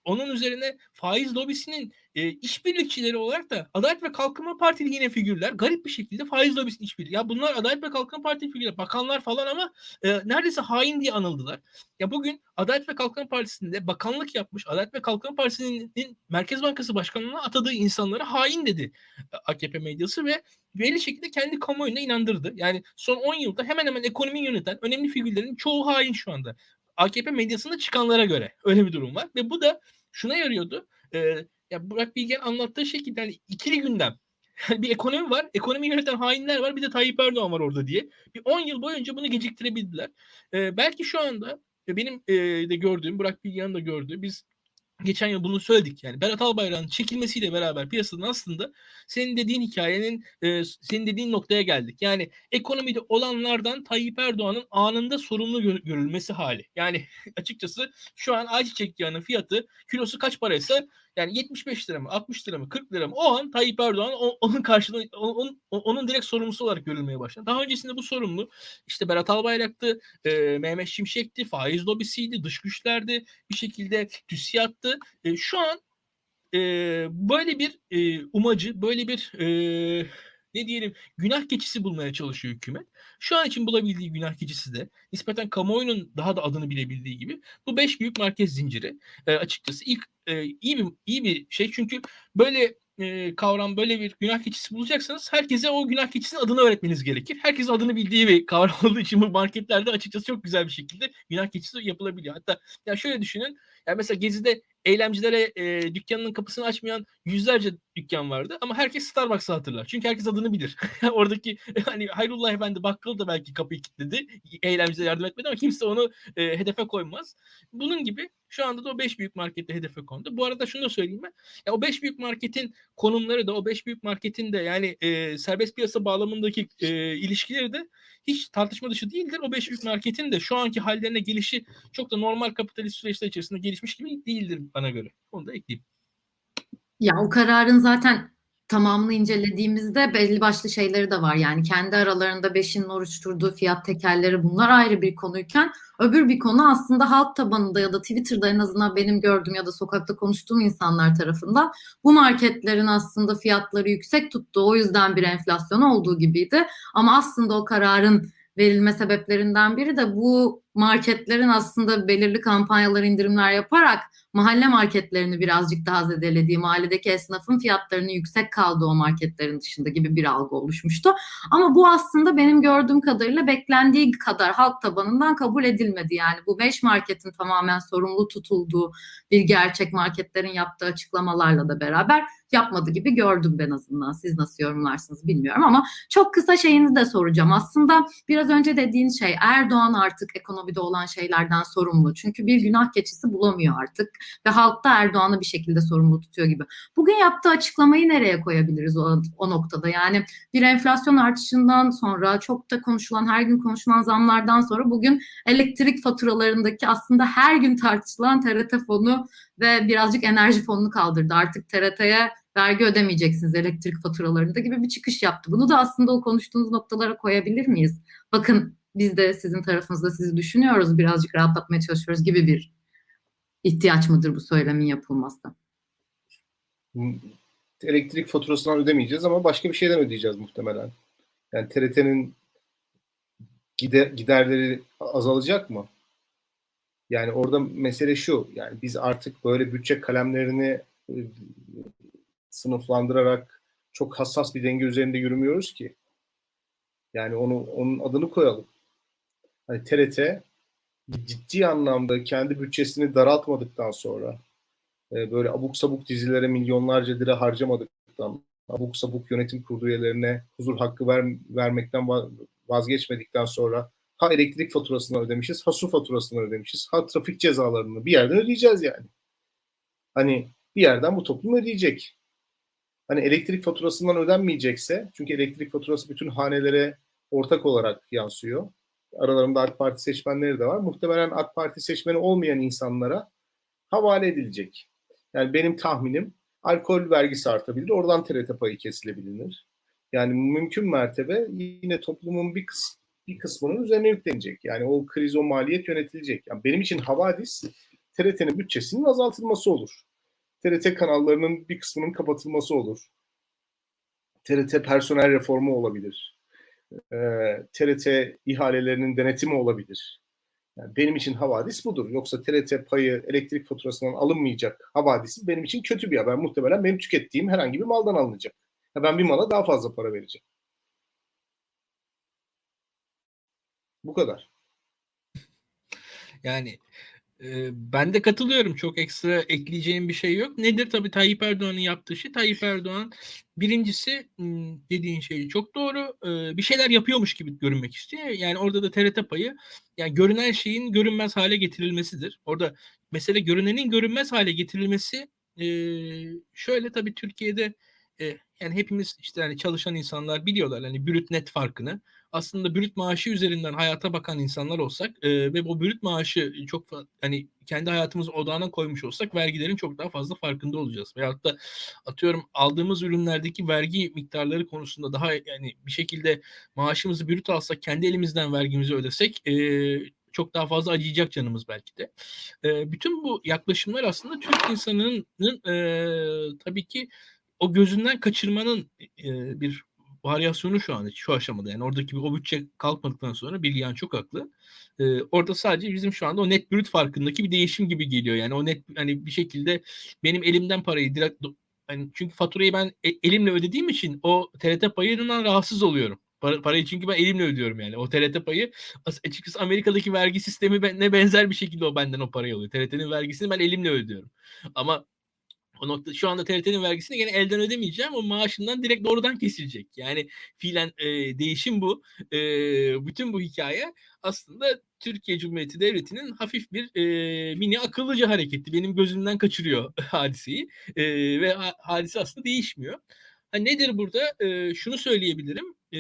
onun üzerine faiz lobisinin e, işbirlikçileri olarak da Adalet ve Kalkınma Partili yine figürler garip bir şekilde faiz lobisinin işbirliği. Ya bunlar Adalet ve Kalkınma Partili figürler, bakanlar falan ama e, neredeyse hain diye anıldılar. Ya bugün Adalet ve Kalkınma Partisi'nde bakanlık yapmış, Adalet ve Kalkınma Partisi'nin Merkez Bankası Başkanlığı'na atadığı insanlara hain dedi e, AKP medyası ve belli şekilde kendi kamuoyuna inandırdı. Yani son 10 yılda hemen hemen ekonomi yöneten önemli figürlerin çoğu hain şu anda. AKP medyasında çıkanlara göre öyle bir durum var ve bu da şuna yarıyordu. E, ya Burak Bilgen anlattığı şekilde hani ikili gündem. bir ekonomi var, ekonomi yöneten hainler var, bir de Tayyip Erdoğan var orada diye. Bir 10 yıl boyunca bunu geciktirebildiler. E, belki şu anda benim e, de gördüğüm, Burak Bilgen'in de gördüğü, biz geçen yıl bunu söyledik yani Berat Albayrak'ın çekilmesiyle beraber piyasadan aslında senin dediğin hikayenin e, senin dediğin noktaya geldik. Yani ekonomide olanlardan Tayyip Erdoğan'ın anında sorumlu gö- görülmesi hali. Yani açıkçası şu an ayçiçek yağının fiyatı kilosu kaç paraysa yani 75 lira mı 60 lira mı 40 lira mı o an Tayyip Erdoğan onun karşılığı onun, onun direkt sorumlusu olarak görülmeye başladı. Daha öncesinde bu sorumlu işte Berat Albayrak'tı, e, Mehmet Şimşek'ti, faiz lobisiydi, dış güçlerdi, bir şekilde TÜSİAD'tı. E, şu an e, böyle bir e, umacı, böyle bir e, ne diyelim günah keçisi bulmaya çalışıyor hükümet. Şu an için bulabildiği günah keçisi de nispeten kamuoyunun daha da adını bilebildiği gibi bu beş büyük merkez zinciri e, açıkçası ilk e, iyi bir iyi bir şey çünkü böyle e, kavram böyle bir günah keçisi bulacaksanız herkese o günah keçisinin adını öğretmeniz gerekir. Herkesin adını bildiği bir kavram olduğu için bu marketlerde açıkçası çok güzel bir şekilde günah keçisi yapılabiliyor. Hatta ya şöyle düşünün. Ya mesela Gezi'de eylemcilere e, dükkanının kapısını açmayan yüzlerce dükkan vardı ama herkes Starbucks'ı hatırlar. Çünkü herkes adını bilir. Oradaki hani Hayrullah Efendi bakkalı da belki kapıyı kilitledi. Eylemcilere yardım etmedi ama kimse onu e, hedefe koymaz. Bunun gibi şu anda da o 5 büyük markette hedefe kondu. Bu arada şunu da söyleyeyim ben. Ya o 5 büyük marketin konumları da o 5 büyük marketin de yani e, serbest piyasa bağlamındaki e, ilişkileri de hiç tartışma dışı değildir. O 5 büyük marketin de şu anki hallerine gelişi çok da normal kapitalist süreçler içerisinde gelişmiş gibi değildir bana göre. Onu da ekleyeyim. Ya o kararın zaten tamamını incelediğimizde belli başlı şeyleri de var. Yani kendi aralarında beşinin oluşturduğu fiyat tekerleri bunlar ayrı bir konuyken öbür bir konu aslında halk tabanında ya da Twitter'da en azından benim gördüğüm ya da sokakta konuştuğum insanlar tarafından bu marketlerin aslında fiyatları yüksek tuttuğu o yüzden bir enflasyon olduğu gibiydi. Ama aslında o kararın verilme sebeplerinden biri de bu marketlerin aslında belirli kampanyalar indirimler yaparak mahalle marketlerini birazcık daha zedelediği, mahalledeki esnafın fiyatlarının yüksek kaldığı o marketlerin dışında gibi bir algı oluşmuştu. Ama bu aslında benim gördüğüm kadarıyla beklendiği kadar halk tabanından kabul edilmedi. Yani bu beş marketin tamamen sorumlu tutulduğu bir gerçek marketlerin yaptığı açıklamalarla da beraber yapmadı gibi gördüm ben azından. Siz nasıl yorumlarsınız bilmiyorum ama çok kısa şeyini de soracağım. Aslında biraz önce dediğiniz şey Erdoğan artık ekonomide olan şeylerden sorumlu. Çünkü bir günah keçisi bulamıyor artık ve halk da Erdoğan'ı bir şekilde sorumlu tutuyor gibi. Bugün yaptığı açıklamayı nereye koyabiliriz o, o noktada? Yani bir enflasyon artışından sonra çok da konuşulan, her gün konuşulan zamlardan sonra bugün elektrik faturalarındaki aslında her gün tartışılan TRT fonu ve birazcık enerji fonunu kaldırdı. Artık TRT'ye vergi ödemeyeceksiniz elektrik faturalarında gibi bir çıkış yaptı. Bunu da aslında o konuştuğunuz noktalara koyabilir miyiz? Bakın biz de sizin tarafınızda sizi düşünüyoruz, birazcık rahatlatmaya çalışıyoruz gibi bir ihtiyaç mıdır bu söylemin yapılması? Elektrik faturasından ödemeyeceğiz ama başka bir şeyden ödeyeceğiz muhtemelen. Yani TRT'nin gider, giderleri azalacak mı? Yani orada mesele şu. Yani biz artık böyle bütçe kalemlerini e, sınıflandırarak çok hassas bir denge üzerinde yürümüyoruz ki. Yani onu onun adını koyalım. Hani TRT ciddi anlamda kendi bütçesini daraltmadıktan sonra e, böyle abuk sabuk dizilere milyonlarca lira harcamadıktan, abuk sabuk yönetim kurulu üyelerine huzur hakkı ver, vermekten vazgeçmedikten sonra ha elektrik faturasını ödemişiz, ha su faturasını ödemişiz, ha trafik cezalarını bir yerden ödeyeceğiz yani. Hani bir yerden bu toplum ödeyecek. Hani elektrik faturasından ödenmeyecekse, çünkü elektrik faturası bütün hanelere ortak olarak yansıyor aralarında AK Parti seçmenleri de var. Muhtemelen AK Parti seçmeni olmayan insanlara havale edilecek. Yani benim tahminim alkol vergisi artabilir. Oradan TRT payı kesilebilir. Yani mümkün mertebe yine toplumun bir kısmı bir kısmının üzerine yüklenecek. Yani o kriz, o maliyet yönetilecek. Yani benim için havadis TRT'nin bütçesinin azaltılması olur. TRT kanallarının bir kısmının kapatılması olur. TRT personel reformu olabilir. Ee, TRT ihalelerinin denetimi olabilir. Yani benim için havadis budur. Yoksa TRT payı elektrik faturasından alınmayacak havadisi benim için kötü bir haber. Muhtemelen benim tükettiğim herhangi bir maldan alınacak. Ya ben bir mala daha fazla para vereceğim. Bu kadar. Yani e, ben de katılıyorum. Çok ekstra ekleyeceğim bir şey yok. Nedir? Tabii Tayyip Erdoğan'ın yaptığı şey. Tayyip Erdoğan birincisi dediğin şey çok doğru. Bir şeyler yapıyormuş gibi görünmek istiyor. Yani orada da TRT payı yani görünen şeyin görünmez hale getirilmesidir. Orada mesele görünenin görünmez hale getirilmesi şöyle tabii Türkiye'de yani hepimiz işte hani çalışan insanlar biliyorlar hani brüt net farkını. Aslında brüt maaşı üzerinden hayata bakan insanlar olsak e, ve bu brüt maaşı çok hani kendi hayatımız odağına koymuş olsak vergilerin çok daha fazla farkında olacağız. Veyahut da atıyorum aldığımız ürünlerdeki vergi miktarları konusunda daha yani bir şekilde maaşımızı brüt alsak kendi elimizden vergimizi ödesek e, çok daha fazla acıyacak canımız belki de. E, bütün bu yaklaşımlar aslında Türk insanının e, tabii ki o gözünden kaçırmanın e, bir varyasyonu şu an şu aşamada. Yani oradaki bir o bütçe kalkmadıktan sonra Bilgehan çok haklı. E, orada sadece bizim şu anda o net brüt farkındaki bir değişim gibi geliyor. Yani o net hani bir şekilde benim elimden parayı direkt hani çünkü faturayı ben e, elimle ödediğim için o TRT payından rahatsız oluyorum. Para, parayı çünkü ben elimle ödüyorum yani. O TRT payı açıkçası Amerika'daki vergi sistemi ne benzer bir şekilde o benden o parayı alıyor. TRT'nin vergisini ben elimle ödüyorum. Ama o nokta şu anda TRT'nin vergisini gene elden ödemeyeceğim. O maaşından direkt doğrudan kesilecek. Yani fiilen e, değişim bu. E, bütün bu hikaye aslında Türkiye Cumhuriyeti Devleti'nin hafif bir e, mini akıllıca hareketi. Benim gözümden kaçırıyor hadiseyi. E, ve ha, hadise aslında değişmiyor. Ha, nedir burada? E, şunu söyleyebilirim. E,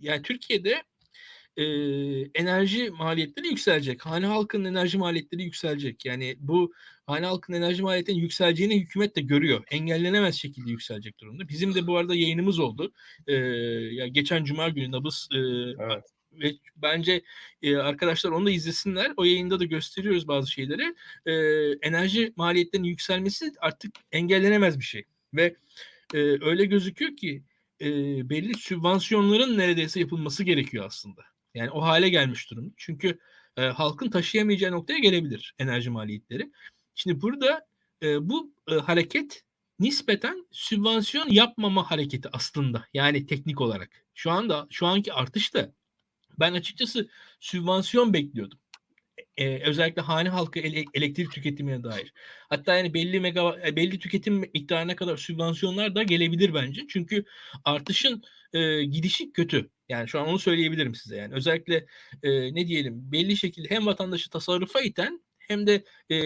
yani Türkiye'de e, enerji maliyetleri yükselecek. Hane halkının enerji maliyetleri yükselecek. Yani bu hane halkının enerji maliyetlerinin yükseleceğini hükümet de görüyor. Engellenemez şekilde yükselecek durumda. Bizim de bu arada yayınımız oldu. E, ya geçen cuma günü Nabız e, evet. ve bence e, arkadaşlar onu da izlesinler. O yayında da gösteriyoruz bazı şeyleri. E, enerji maliyetlerinin yükselmesi artık engellenemez bir şey. Ve e, öyle gözüküyor ki e, belli sübvansiyonların neredeyse yapılması gerekiyor aslında. Yani o hale gelmiş durum. Çünkü e, halkın taşıyamayacağı noktaya gelebilir enerji maliyetleri. Şimdi burada e, bu e, hareket nispeten sübvansiyon yapmama hareketi aslında. Yani teknik olarak. Şu anda şu anki artışta ben açıkçası sübvansiyon bekliyordum. Ee, özellikle hane halkı ele, elektrik tüketimine dair. Hatta yani belli mega e, belli tüketim miktarına kadar sübvansiyonlar da gelebilir bence. Çünkü artışın e, gidişi kötü. Yani şu an onu söyleyebilirim size. Yani özellikle e, ne diyelim belli şekilde hem vatandaşı tasarrufa iten hem de e,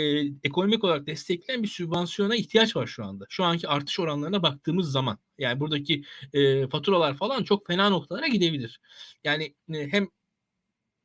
ekonomik olarak destekleyen bir sübvansiyona ihtiyaç var şu anda. Şu anki artış oranlarına baktığımız zaman. Yani buradaki e, faturalar falan çok fena noktalara gidebilir. Yani e, hem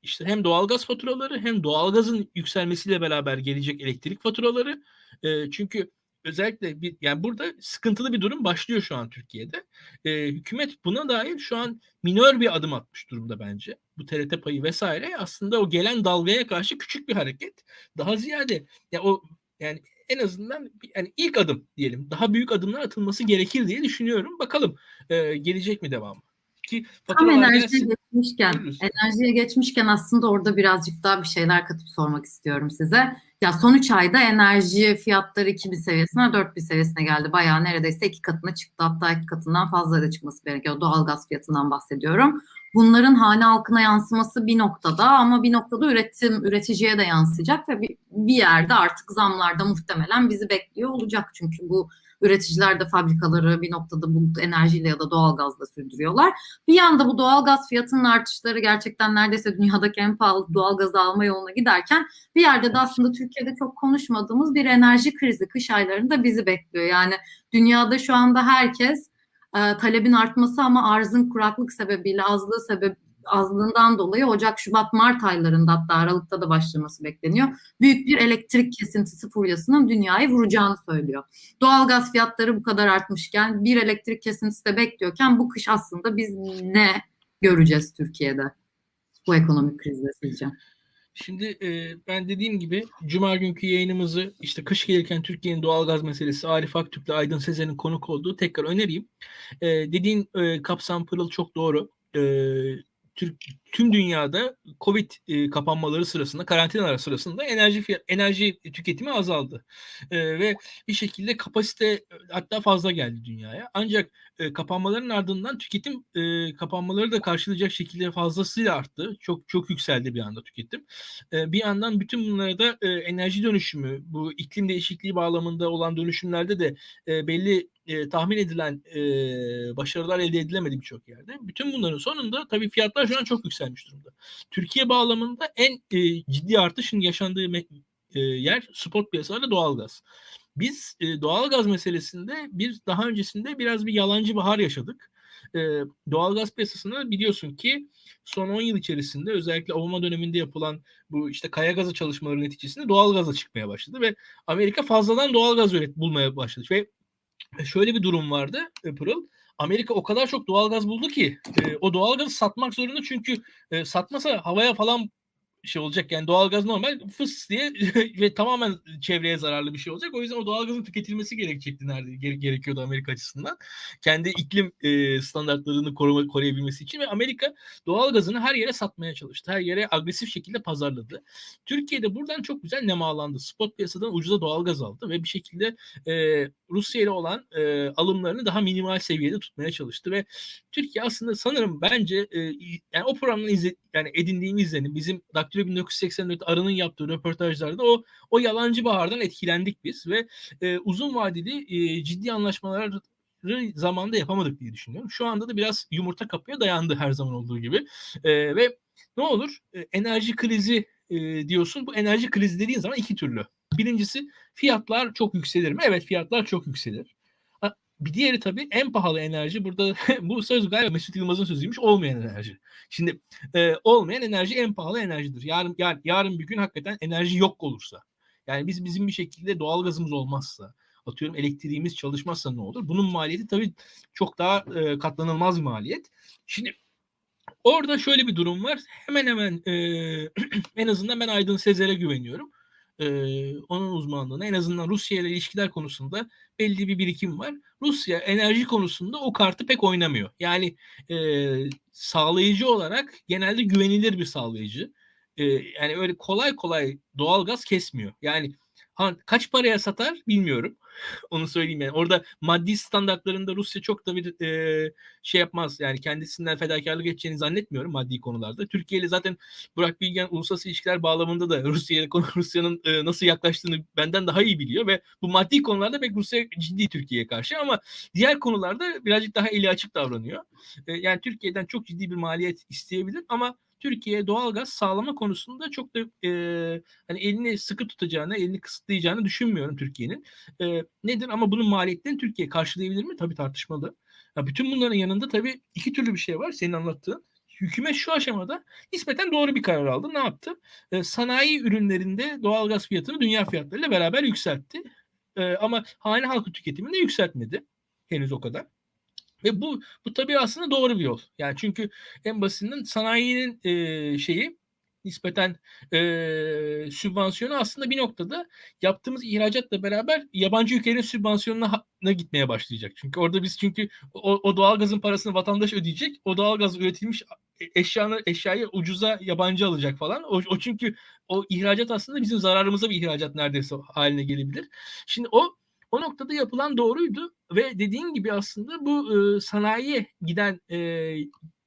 işte hem doğalgaz faturaları hem doğalgazın yükselmesiyle beraber gelecek elektrik faturaları. E, çünkü özellikle bir yani burada sıkıntılı bir durum başlıyor şu an Türkiye'de. E, hükümet buna dair şu an minör bir adım atmış durumda bence. Bu TRT payı vesaire aslında o gelen dalgaya karşı küçük bir hareket. Daha ziyade ya o yani en azından yani ilk adım diyelim. Daha büyük adımlar atılması gerekir diye düşünüyorum. Bakalım e, gelecek mi devamı? Ki Tam enerjiye gelsin. geçmişken, enerjiye geçmişken aslında orada birazcık daha bir şeyler katıp sormak istiyorum size. Ya son 3 ayda enerji fiyatları 2000 seviyesine 4000 seviyesine geldi. Bayağı neredeyse iki katına çıktı. Hatta iki katından fazla da çıkması gerekiyor. Doğalgaz fiyatından bahsediyorum. Bunların hane halkına yansıması bir noktada ama bir noktada üretim üreticiye de yansıyacak ve bir, bir yerde artık zamlarda muhtemelen bizi bekliyor olacak. Çünkü bu Üreticiler de fabrikaları bir noktada bu enerjiyle ya da doğalgazla sürdürüyorlar. Bir yanda bu doğalgaz fiyatının artışları gerçekten neredeyse dünyadaki en pahalı doğalgazı alma yoluna giderken bir yerde de aslında Türkiye'de çok konuşmadığımız bir enerji krizi kış aylarında bizi bekliyor. Yani dünyada şu anda herkes e, talebin artması ama arzın kuraklık sebebiyle azlığı sebep azlığından dolayı Ocak, Şubat, Mart aylarında hatta Aralık'ta da başlaması bekleniyor. Büyük bir elektrik kesintisi furyasının dünyayı vuracağını söylüyor. Doğalgaz fiyatları bu kadar artmışken bir elektrik kesintisi de bekliyorken bu kış aslında biz ne göreceğiz Türkiye'de bu ekonomik krizde sizce? Şimdi e, ben dediğim gibi Cuma günkü yayınımızı işte kış gelirken Türkiye'nin doğalgaz meselesi Arif Aktürk'le Aydın Sezer'in konuk olduğu tekrar önereyim. E, dediğin e, kapsam pırıl çok doğru. E, Türk, tüm dünyada Covid e, kapanmaları sırasında, karantinalar sırasında enerji fiyat, enerji tüketimi azaldı. E, ve bir şekilde kapasite hatta fazla geldi dünyaya. Ancak e, kapanmaların ardından tüketim e, kapanmaları da karşılayacak şekilde fazlasıyla arttı. Çok çok yükseldi bir anda tüketim. E, bir yandan bütün bunlara da e, enerji dönüşümü, bu iklim değişikliği bağlamında olan dönüşümlerde de e, belli e, tahmin edilen e, başarılar elde edilemedi birçok yerde. Bütün bunların sonunda tabii fiyatlar şu an çok yükselmiş durumda. Türkiye bağlamında en e, ciddi artışın yaşandığı e, yer spot piyasalarda doğalgaz. Biz e, doğalgaz meselesinde bir daha öncesinde biraz bir yalancı bahar yaşadık. E, doğalgaz piyasasında biliyorsun ki son 10 yıl içerisinde özellikle Obama döneminde yapılan bu işte kaya gazı çalışmaları neticesinde doğalgaz çıkmaya başladı ve Amerika fazladan doğalgaz üret bulmaya başladı ve şöyle bir durum vardı Pırıl. Amerika o kadar çok doğalgaz buldu ki e, o doğalgazı satmak zorunda çünkü e, satmasa havaya falan şey olacak yani doğalgaz normal fıs diye ve tamamen çevreye zararlı bir şey olacak. O yüzden o doğalgazın tüketilmesi gerekecekti nerede gere- gerekiyordu Amerika açısından. Kendi iklim e, standartlarını koruma, koruyabilmesi için ve Amerika doğalgazını her yere satmaya çalıştı. Her yere agresif şekilde pazarladı. Türkiye'de buradan çok güzel nemalandı. Spot piyasadan ucuza doğalgaz aldı ve bir şekilde e, Rusya ile olan e, alımlarını daha minimal seviyede tutmaya çalıştı ve Türkiye aslında sanırım bence e, yani o programdan izle, yani edindiğim izlenim bizim Daktilo 1984 Arı'nın yaptığı röportajlarda o o yalancı bahardan etkilendik biz ve e, uzun vadeli e, ciddi anlaşmalar zamanda yapamadık diye düşünüyorum. Şu anda da biraz yumurta kapıya dayandı her zaman olduğu gibi. E, ve ne olur e, enerji krizi e, diyorsun. Bu enerji krizi dediğin zaman iki türlü. Birincisi fiyatlar çok yükselir mi? Evet fiyatlar çok yükselir. Bir diğeri tabii en pahalı enerji burada bu söz galiba Mesut Yılmaz'ın sözüymüş olmayan enerji. Şimdi e, olmayan enerji en pahalı enerjidir. Yarın yar, yarın bir gün hakikaten enerji yok olursa. Yani biz bizim bir şekilde doğalgazımız olmazsa, atıyorum elektriğimiz çalışmazsa ne olur? Bunun maliyeti tabii çok daha e, katlanılmaz maliyet. Şimdi orada şöyle bir durum var. Hemen hemen e, en azından ben Aydın Sezer'e güveniyorum e, onun uzmanlığına en azından Rusya ile ilişkiler konusunda belli bir birikim var. Rusya enerji konusunda o kartı pek oynamıyor. Yani e, sağlayıcı olarak genelde güvenilir bir sağlayıcı. E, yani öyle kolay kolay doğal gaz kesmiyor. Yani ha, kaç paraya satar bilmiyorum. Onu söyleyeyim yani. Orada maddi standartlarında Rusya çok da bir e, şey yapmaz. Yani kendisinden fedakarlık edeceğini zannetmiyorum maddi konularda. Türkiye ile zaten Burak Bilgen uluslararası ilişkiler bağlamında da Rusya'ya Rusya'nın e, nasıl yaklaştığını benden daha iyi biliyor ve bu maddi konularda pek Rusya ciddi Türkiye'ye karşı ama diğer konularda birazcık daha eli açık davranıyor. E, yani Türkiye'den çok ciddi bir maliyet isteyebilir ama Türkiye doğalgaz sağlama konusunda çok da e, hani elini sıkı tutacağını, elini kısıtlayacağını düşünmüyorum Türkiye'nin. E, nedir ama bunun maliyetlerini Türkiye karşılayabilir mi? Tabii tartışmalı. Ya bütün bunların yanında tabii iki türlü bir şey var senin anlattığın. Hükümet şu aşamada nispeten doğru bir karar aldı. Ne yaptı? E, sanayi ürünlerinde doğalgaz fiyatını dünya fiyatlarıyla beraber yükseltti. E, ama hane halkı tüketimini de yükseltmedi. Henüz o kadar. Ve bu bu tabii aslında doğru bir yol. Yani çünkü en basitinden sanayinin e, şeyi nispeten e, sübvansiyonu aslında bir noktada yaptığımız ihracatla beraber yabancı ülkelerin sübvansiyonuna gitmeye başlayacak. Çünkü orada biz çünkü o, o doğalgazın parasını vatandaş ödeyecek. O doğalgaz üretilmiş eşyanı eşyayı ucuza yabancı alacak falan. O, o çünkü o ihracat aslında bizim zararımıza bir ihracat neredeyse haline gelebilir. Şimdi o o noktada yapılan doğruydu ve dediğin gibi aslında bu e, sanayiye giden e,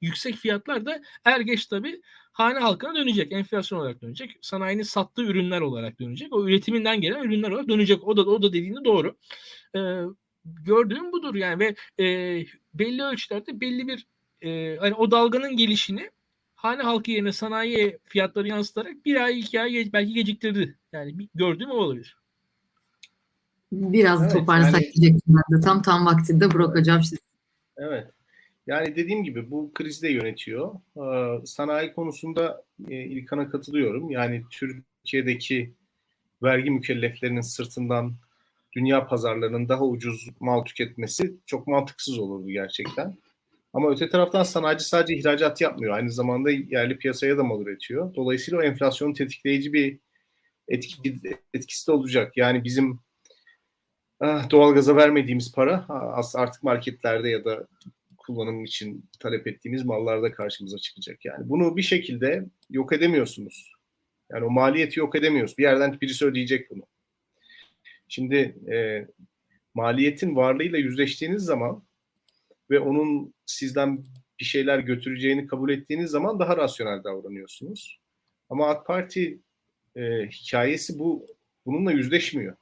yüksek fiyatlar da er geç tabii hane halkına dönecek. Enflasyon olarak dönecek. Sanayinin sattığı ürünler olarak dönecek. O üretiminden gelen ürünler olarak dönecek. O da o da dediğinde doğru. E, gördüğüm budur yani ve e, belli ölçülerde belli bir e, hani o dalganın gelişini hane halkı yerine sanayi fiyatları yansıtarak bir ay iki ay belki geciktirdi. Yani gördüğüm o olabilir. Biraz evet, toparlasak yani, diyecektim ben de. Tam tam vaktinde Burak Hocam siz. Evet. Yani dediğim gibi bu krizi de yönetiyor. Ee, sanayi konusunda e, İlkan'a katılıyorum. Yani Türkiye'deki vergi mükelleflerinin sırtından dünya pazarlarının daha ucuz mal tüketmesi çok mantıksız olurdu gerçekten. Ama öte taraftan sanayici sadece ihracat yapmıyor. Aynı zamanda yerli piyasaya da mal üretiyor. Dolayısıyla o enflasyonu tetikleyici bir etki, etkisi de olacak. Yani bizim doğalgaza vermediğimiz para artık marketlerde ya da kullanım için talep ettiğimiz mallarda karşımıza çıkacak. Yani bunu bir şekilde yok edemiyorsunuz. Yani o maliyeti yok edemiyoruz. Bir yerden birisi ödeyecek bunu. Şimdi e, maliyetin varlığıyla yüzleştiğiniz zaman ve onun sizden bir şeyler götüreceğini kabul ettiğiniz zaman daha rasyonel davranıyorsunuz. Ama AK Parti e, hikayesi bu bununla yüzleşmiyor.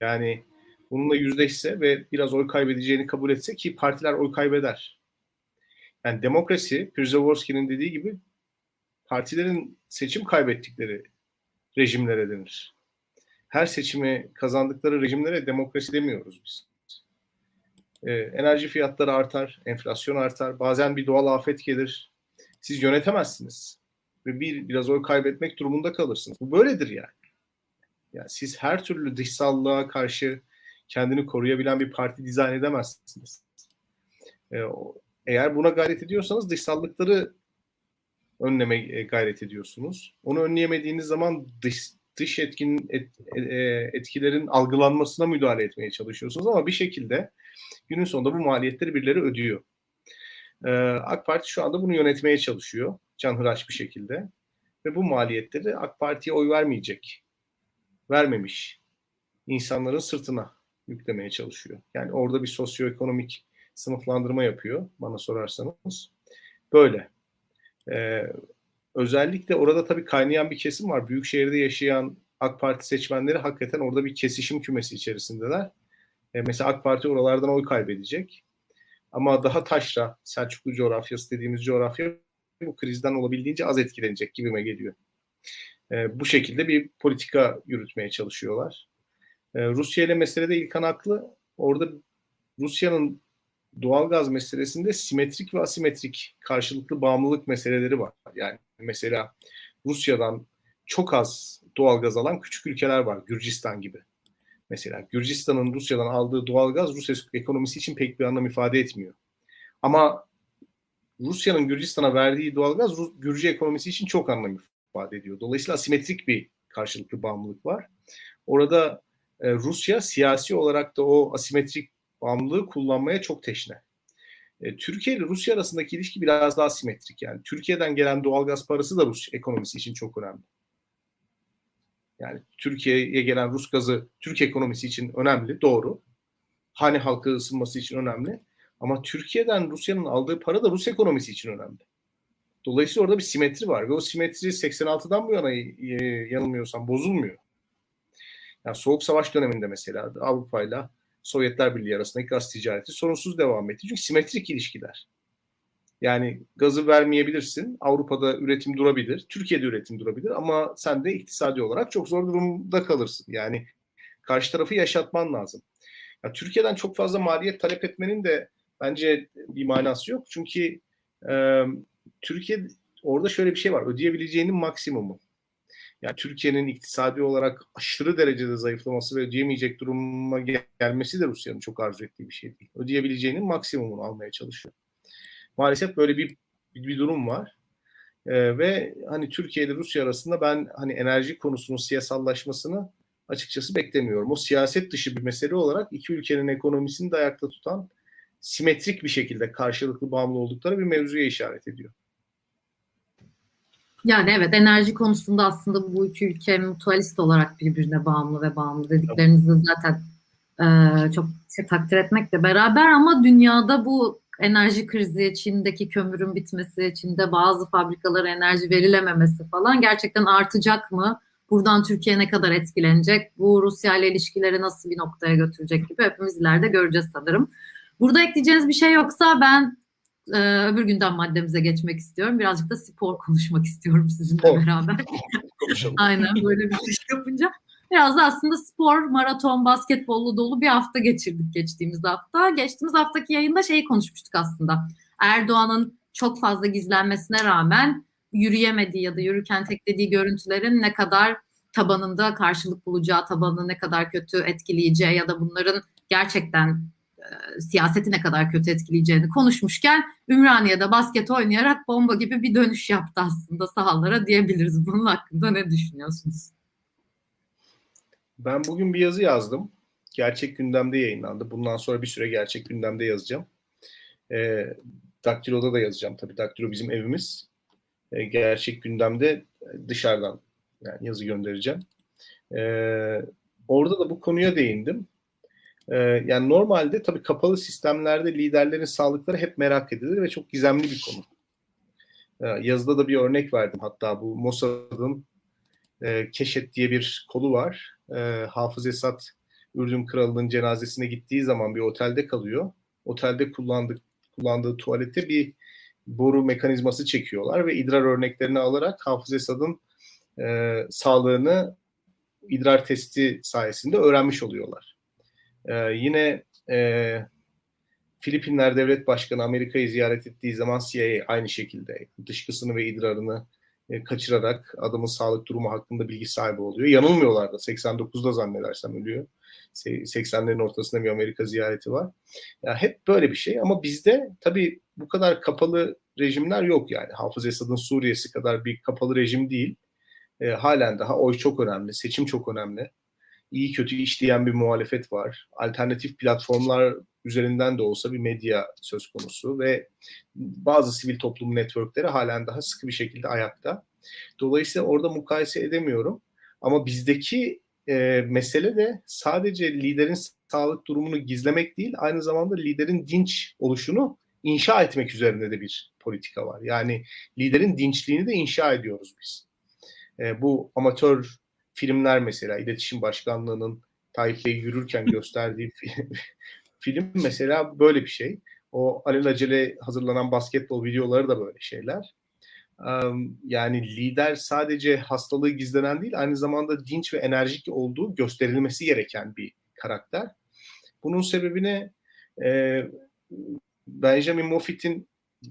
Yani bununla yüzleşse ve biraz oy kaybedeceğini kabul etse ki partiler oy kaybeder. Yani demokrasi, Przeworski'nin dediği gibi partilerin seçim kaybettikleri rejimlere denir. Her seçimi kazandıkları rejimlere demokrasi demiyoruz biz. Ee, enerji fiyatları artar, enflasyon artar, bazen bir doğal afet gelir. Siz yönetemezsiniz ve bir biraz oy kaybetmek durumunda kalırsınız. Bu böyledir yani. Yani siz her türlü dışsallığa karşı kendini koruyabilen bir parti dizayn edemezsiniz. Ee, eğer buna gayret ediyorsanız dışsallıkları önleme gayret ediyorsunuz. Onu önleyemediğiniz zaman dış, dış etkin et, e, e, etkilerin algılanmasına müdahale etmeye çalışıyorsunuz ama bir şekilde günün sonunda bu maliyetleri birileri ödüyor. AK Parti şu anda bunu yönetmeye çalışıyor canhıraş bir şekilde ve bu maliyetleri AK Parti'ye oy vermeyecek, vermemiş insanların sırtına yüklemeye çalışıyor. Yani orada bir sosyoekonomik sınıflandırma yapıyor bana sorarsanız. Böyle. Ee, özellikle orada tabii kaynayan bir kesim var. Büyük şehirde yaşayan AK Parti seçmenleri hakikaten orada bir kesişim kümesi içerisindeler. Ee, mesela AK Parti oralardan oy kaybedecek. Ama daha taşra, Selçuklu coğrafyası dediğimiz coğrafya bu krizden olabildiğince az etkilenecek gibime geliyor. Ee, bu şekilde bir politika yürütmeye çalışıyorlar. Ee, Rusya ile meselede İlkan haklı. Orada Rusya'nın doğal gaz meselesinde simetrik ve asimetrik karşılıklı bağımlılık meseleleri var. Yani mesela Rusya'dan çok az doğal gaz alan küçük ülkeler var. Gürcistan gibi. Mesela Gürcistan'ın Rusya'dan aldığı doğal gaz Rusya ekonomisi için pek bir anlam ifade etmiyor. Ama Rusya'nın Gürcistan'a verdiği doğal gaz Gürcü ekonomisi için çok anlam ifade ediyor. Dolayısıyla asimetrik bir karşılıklı bağımlılık var. Orada e, Rusya siyasi olarak da o asimetrik bağımlılığı kullanmaya çok teşne. E, Türkiye ile Rusya arasındaki ilişki biraz daha simetrik yani. Türkiye'den gelen doğalgaz parası da Rus ekonomisi için çok önemli. Yani Türkiye'ye gelen Rus gazı Türk ekonomisi için önemli, doğru. Hane halkı ısınması için önemli. Ama Türkiye'den Rusya'nın aldığı para da Rus ekonomisi için önemli. Dolayısıyla orada bir simetri var ve o simetri 86'dan bu yana e, yanılmıyorsam bozulmuyor. Yani Soğuk Savaş döneminde mesela Avrupa ile Sovyetler Birliği arasındaki gaz ticareti sorunsuz devam etti. Çünkü simetrik ilişkiler. Yani gazı vermeyebilirsin. Avrupa'da üretim durabilir. Türkiye'de üretim durabilir ama sen de iktisadi olarak çok zor durumda kalırsın. Yani karşı tarafı yaşatman lazım. Ya, Türkiye'den çok fazla maliyet talep etmenin de bence bir manası yok. Çünkü e, Türkiye orada şöyle bir şey var. Ödeyebileceğinin maksimumu yani Türkiye'nin iktisadi olarak aşırı derecede zayıflaması ve ödeyemeyecek duruma gelmesi de Rusya'nın çok arzu ettiği bir şey değil. Ödeyebileceğinin maksimumunu almaya çalışıyor. Maalesef böyle bir bir durum var. Ee, ve hani Türkiye ile Rusya arasında ben hani enerji konusunun siyasallaşmasını açıkçası beklemiyorum. O siyaset dışı bir mesele olarak iki ülkenin ekonomisini de ayakta tutan simetrik bir şekilde karşılıklı bağımlı oldukları bir mevzuya işaret ediyor. Yani evet enerji konusunda aslında bu iki ülke mutualist olarak birbirine bağımlı ve bağımlı dediklerinizi zaten e, çok şey, takdir etmekle beraber ama dünyada bu enerji krizi, Çin'deki kömürün bitmesi, Çin'de bazı fabrikalara enerji verilememesi falan gerçekten artacak mı? Buradan Türkiye ne kadar etkilenecek? Bu Rusya ile ilişkileri nasıl bir noktaya götürecek gibi hepimiz ileride göreceğiz sanırım. Burada ekleyeceğiniz bir şey yoksa ben e, öbür günden maddemize geçmek istiyorum. Birazcık da spor konuşmak istiyorum sizinle spor. beraber. Aynen böyle bir şey yapınca. Biraz da aslında spor, maraton, basketbollu dolu bir hafta geçirdik geçtiğimiz hafta. Geçtiğimiz haftaki yayında şeyi konuşmuştuk aslında. Erdoğan'ın çok fazla gizlenmesine rağmen yürüyemediği ya da yürürken teklediği görüntülerin ne kadar tabanında karşılık bulacağı, tabanını ne kadar kötü etkileyeceği ya da bunların gerçekten siyaseti ne kadar kötü etkileyeceğini konuşmuşken Ümraniye'de basket oynayarak bomba gibi bir dönüş yaptı aslında sahalara diyebiliriz. Bunun hakkında ne düşünüyorsunuz? Ben bugün bir yazı yazdım. Gerçek gündemde yayınlandı. Bundan sonra bir süre gerçek gündemde yazacağım. E, Daktilo'da da yazacağım tabii. Daktilo bizim evimiz. E, gerçek gündemde dışarıdan yani yazı göndereceğim. E, orada da bu konuya değindim. E, yani normalde tabii kapalı sistemlerde liderlerin sağlıkları hep merak edilir ve çok gizemli bir konu. E, yazıda da bir örnek verdim. Hatta bu Mossad'ın e, Keşet diye bir kolu var. E, Hafız Esat Ürdün Kralı'nın cenazesine gittiği zaman bir otelde kalıyor. Otelde kullandık, kullandığı tuvalete bir boru mekanizması çekiyorlar ve idrar örneklerini alarak Hafız Esad'ın e, sağlığını idrar testi sayesinde öğrenmiş oluyorlar. E, yine e, Filipinler Devlet Başkanı Amerika'yı ziyaret ettiği zaman CIA aynı şekilde dışkısını ve idrarını e, kaçırarak adamın sağlık durumu hakkında bilgi sahibi oluyor. Yanılmıyorlar da 89'da zannedersem ölüyor. 80'lerin ortasında bir Amerika ziyareti var. Ya hep böyle bir şey ama bizde tabii bu kadar kapalı rejimler yok yani. Hafız Esad'ın Suriye'si kadar bir kapalı rejim değil. E, halen daha oy çok önemli, seçim çok önemli. İyi kötü işleyen bir muhalefet var. Alternatif platformlar üzerinden de olsa bir medya söz konusu ve bazı sivil toplum networkleri halen daha sıkı bir şekilde ayakta. Dolayısıyla orada mukayese edemiyorum. Ama bizdeki e, mesele de sadece liderin sağlık durumunu gizlemek değil, aynı zamanda liderin dinç oluşunu inşa etmek üzerinde de bir politika var. Yani liderin dinçliğini de inşa ediyoruz biz. E, bu amatör filmler mesela iletişim başkanlığının Tayyip Bey yürürken gösterdiği film mesela böyle bir şey. O alelacele hazırlanan basketbol videoları da böyle şeyler. Yani lider sadece hastalığı gizlenen değil, aynı zamanda dinç ve enerjik olduğu gösterilmesi gereken bir karakter. Bunun sebebini e, Benjamin Moffitt'in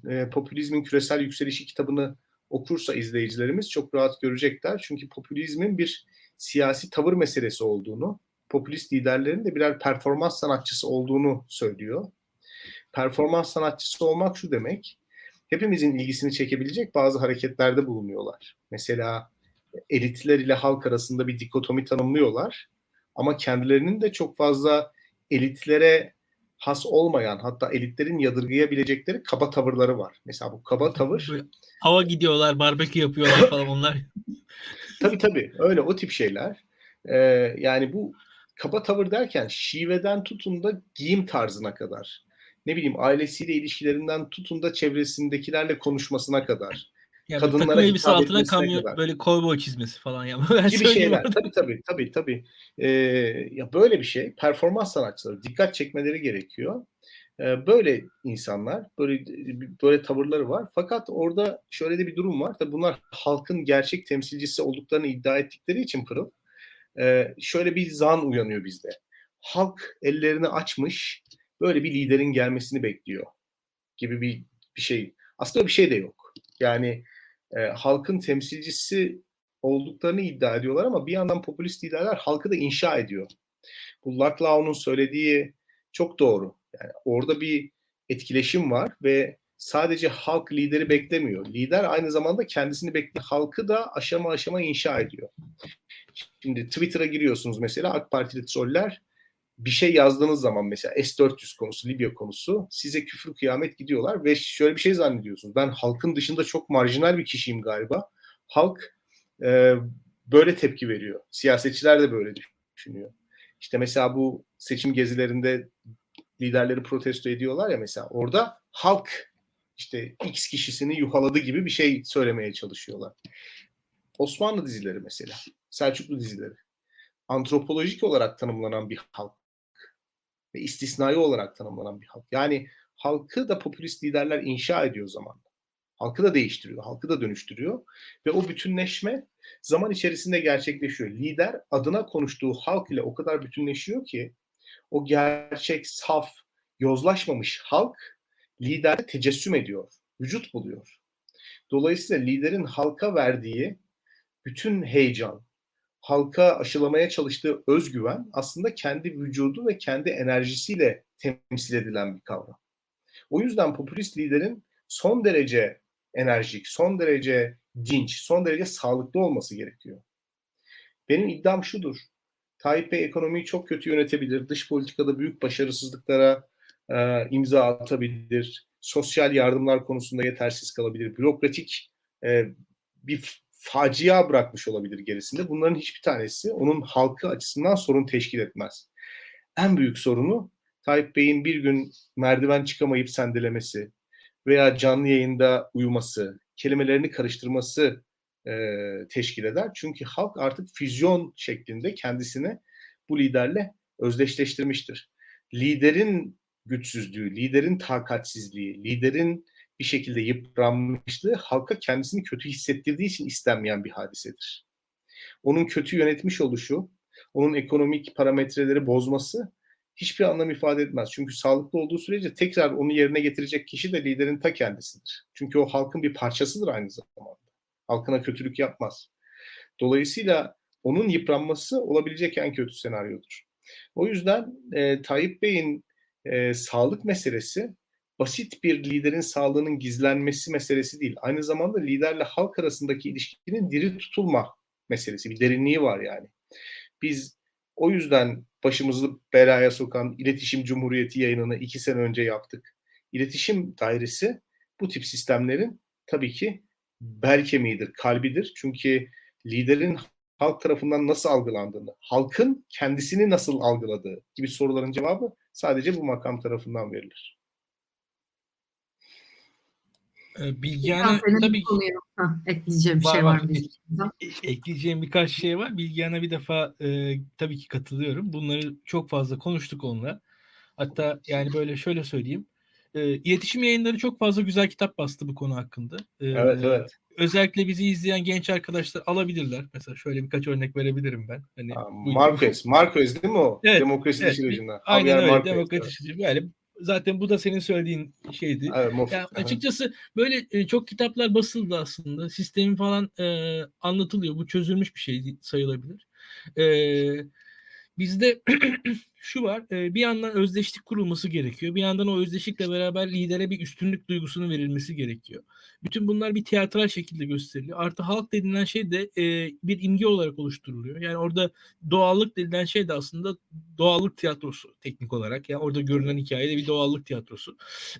e, Popülizmin Küresel Yükselişi kitabını okursa izleyicilerimiz çok rahat görecekler. Çünkü popülizmin bir siyasi tavır meselesi olduğunu, popülist liderlerin de birer performans sanatçısı olduğunu söylüyor. Performans sanatçısı olmak şu demek, hepimizin ilgisini çekebilecek bazı hareketlerde bulunuyorlar. Mesela elitler ile halk arasında bir dikotomi tanımlıyorlar. Ama kendilerinin de çok fazla elitlere has olmayan hatta elitlerin yadırgayabilecekleri kaba tavırları var. Mesela bu kaba tavır... Hava gidiyorlar, barbekü yapıyorlar falan onlar. tabii tabii öyle o tip şeyler. Ee, yani bu kaba tavır derken şiveden tutun da giyim tarzına kadar ne bileyim ailesiyle ilişkilerinden tutun da çevresindekilerle konuşmasına kadar. Yani kadınlara elbise altına kamyon kadar. böyle kovboy çizmesi falan ya. Ben gibi şeyler. Tabii tabii tabii tabii. Ee, ya böyle bir şey. Performans sanatçıları dikkat çekmeleri gerekiyor. Ee, böyle insanlar, böyle böyle tavırları var. Fakat orada şöyle de bir durum var. Tabii bunlar halkın gerçek temsilcisi olduklarını iddia ettikleri için Pırıl. E, şöyle bir zan uyanıyor bizde. Halk ellerini açmış, böyle bir liderin gelmesini bekliyor gibi bir bir şey. Aslında bir şey de yok. Yani e, halkın temsilcisi olduklarını iddia ediyorlar ama bir yandan popülist liderler halkı da inşa ediyor. Bu Laclau'nun söylediği çok doğru. Yani orada bir etkileşim var ve sadece halk lideri beklemiyor. Lider aynı zamanda kendisini bekliyor. Halkı da aşama aşama inşa ediyor. Şimdi Twitter'a giriyorsunuz mesela AK Partili troller bir şey yazdığınız zaman mesela S-400 konusu, Libya konusu size küfür kıyamet gidiyorlar ve şöyle bir şey zannediyorsunuz. Ben halkın dışında çok marjinal bir kişiyim galiba. Halk e, böyle tepki veriyor. Siyasetçiler de böyle düşünüyor. İşte mesela bu seçim gezilerinde liderleri protesto ediyorlar ya mesela orada halk işte X kişisini yuhaladı gibi bir şey söylemeye çalışıyorlar. Osmanlı dizileri mesela, Selçuklu dizileri antropolojik olarak tanımlanan bir halk ve istisnai olarak tanımlanan bir halk. Yani halkı da popülist liderler inşa ediyor zaman. Halkı da değiştiriyor, halkı da dönüştürüyor ve o bütünleşme zaman içerisinde gerçekleşiyor. Lider adına konuştuğu halk ile o kadar bütünleşiyor ki o gerçek, saf, yozlaşmamış halk lider tecessüm ediyor, vücut buluyor. Dolayısıyla liderin halka verdiği bütün heyecan, halka aşılamaya çalıştığı özgüven aslında kendi vücudu ve kendi enerjisiyle temsil edilen bir kavram. O yüzden popülist liderin son derece enerjik, son derece dinç, son derece sağlıklı olması gerekiyor. Benim iddiam şudur. Tayyip Bey ekonomiyi çok kötü yönetebilir, dış politikada büyük başarısızlıklara e, imza atabilir, sosyal yardımlar konusunda yetersiz kalabilir, bürokratik e, bir facia bırakmış olabilir gerisinde. Bunların hiçbir tanesi onun halkı açısından sorun teşkil etmez. En büyük sorunu Tayyip Bey'in bir gün merdiven çıkamayıp sendelemesi veya canlı yayında uyuması, kelimelerini karıştırması e, teşkil eder. Çünkü halk artık füzyon şeklinde kendisini bu liderle özdeşleştirmiştir. Liderin güçsüzlüğü, liderin takatsizliği, liderin bir şekilde yıpranmışlığı halka kendisini kötü hissettirdiği için istenmeyen bir hadisedir. Onun kötü yönetmiş oluşu, onun ekonomik parametreleri bozması hiçbir anlam ifade etmez. Çünkü sağlıklı olduğu sürece tekrar onu yerine getirecek kişi de liderin ta kendisidir. Çünkü o halkın bir parçasıdır aynı zamanda. Halkına kötülük yapmaz. Dolayısıyla onun yıpranması olabilecek en kötü senaryodur. O yüzden e, Tayyip Bey'in e, sağlık meselesi basit bir liderin sağlığının gizlenmesi meselesi değil. Aynı zamanda liderle halk arasındaki ilişkinin diri tutulma meselesi. Bir derinliği var yani. Biz o yüzden başımızı belaya sokan İletişim Cumhuriyeti yayınını iki sene önce yaptık. İletişim dairesi bu tip sistemlerin tabii ki bel kemiğidir, kalbidir. Çünkü liderin halk tarafından nasıl algılandığını, halkın kendisini nasıl algıladığı gibi soruların cevabı sadece bu makam tarafından verilir. Ee, Bilgehan'a tabii konuya, ha, ekleyeceğim bir var, şey var. var. var. E, ekleyeceğim birkaç şey var. Bilgehan'a bir defa e, tabii ki katılıyorum. Bunları çok fazla konuştuk onunla. Hatta yani böyle şöyle söyleyeyim. E, iletişim yayınları çok fazla güzel kitap bastı bu konu hakkında. E, evet evet. Özellikle bizi izleyen genç arkadaşlar alabilirler. Mesela şöyle birkaç örnek verebilirim ben. Hani ha, Marquez, Marquez değil mi o? Evet, Demokrasi evet, sürecinde. Aynen öyle. Marquez, Demokrasi evet. Yani zaten bu da senin söylediğin şeydi. Evet, yani açıkçası böyle e, çok kitaplar basıldı aslında. Sistemin falan e, anlatılıyor. Bu çözülmüş bir şey sayılabilir. E, bizde şu var. E, bir yandan özdeşlik kurulması gerekiyor. Bir yandan o özdeşlikle beraber lidere bir üstünlük duygusunun verilmesi gerekiyor. Bütün bunlar bir tiyatral şekilde gösteriliyor. Artı halk denilen şey de e, bir imge olarak oluşturuluyor. Yani orada doğallık denilen şey de aslında doğallık tiyatrosu teknik olarak. Yani orada görünen hikayede bir doğallık tiyatrosu.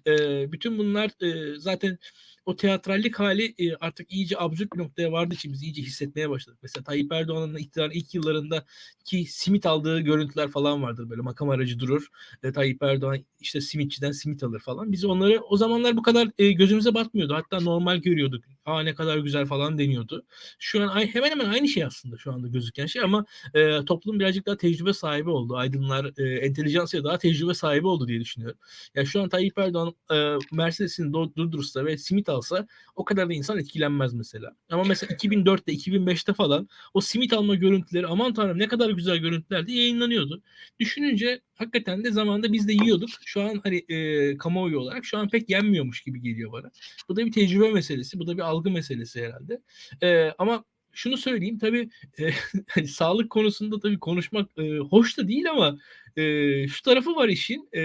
E, bütün bunlar e, zaten o teatrallik hali e, artık iyice absürt bir noktaya vardı için biz iyice hissetmeye başladık. Mesela Tayyip Erdoğan'ın iktidarın ilk yıllarında ki simit aldığı görüntüler falan vardır böyle makam aracı durur. E, Tayyip Erdoğan işte simitçiden simit alır falan. Biz onları o zamanlar bu kadar e, gözümüze batmıyordu. Hatta normal görüyorduk. Aa ne kadar güzel falan deniyordu. Şu an hemen hemen aynı şey aslında şu anda gözüken şey ama e, toplum birazcık daha tecrübe sahibi oldu. Aydınlar, e, entelijansiya daha tecrübe sahibi oldu diye düşünüyorum. Ya şu an Tayyip Erdoğan e, Mercedes'ini durdursa ve simit alsa o kadar da insan etkilenmez mesela. Ama mesela 2004'te 2005'te falan o simit alma görüntüleri aman tanrım ne kadar güzel görüntüler de yayınlanıyordu. Düşününce hakikaten de zamanda biz de yiyorduk. Şu an hani e, kamuoyu olarak şu an pek yenmiyormuş gibi geliyor bana. Bu da bir tecrübe meselesi. Bu da bir algı meselesi herhalde. E, ama şunu söyleyeyim tabii e, hani sağlık konusunda tabii konuşmak e, hoş da değil ama e, şu tarafı var işin. E,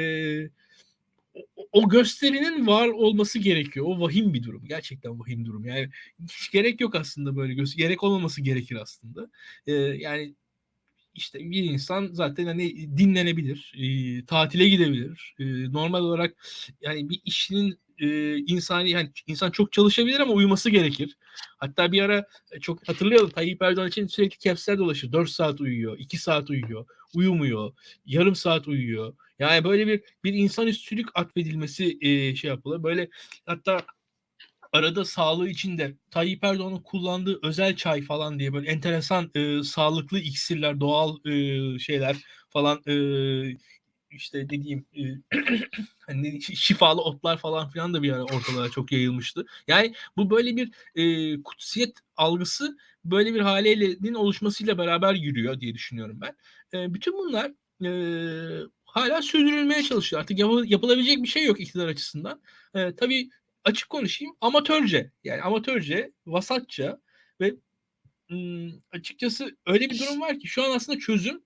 o gösterinin var olması gerekiyor. O vahim bir durum. Gerçekten vahim durum. Yani hiç gerek yok aslında böyle göster. Gerek olmaması gerekir aslında. Ee, yani işte bir insan zaten hani dinlenebilir, e, tatile gidebilir. E, normal olarak yani bir işinin e, insani yani insan çok çalışabilir ama uyuması gerekir. Hatta bir ara çok hatırlayalım Tayyip Erdoğan için sürekli capsler dolaşır. 4 saat uyuyor, 2 saat uyuyor, uyumuyor, yarım saat uyuyor. Yani böyle bir bir insanüstülük atfedilmesi e, şey yapılır. Böyle hatta arada sağlığı için de Tayyip Erdoğan'ın kullandığı özel çay falan diye böyle enteresan e, sağlıklı iksirler, doğal e, şeyler falan e, işte dediğim e, hani şifalı otlar falan filan da bir ara ortalığa çok yayılmıştı. Yani bu böyle bir e, kutsiyet algısı böyle bir halenin oluşmasıyla beraber yürüyor diye düşünüyorum ben. E, bütün bunlar e, hala sürdürülmeye çalışıyor. Artık yap- yapılabilecek bir şey yok iktidar açısından. E, tabii açık konuşayım amatörce yani amatörce, vasatça ve ım, açıkçası öyle bir durum var ki şu an aslında çözüm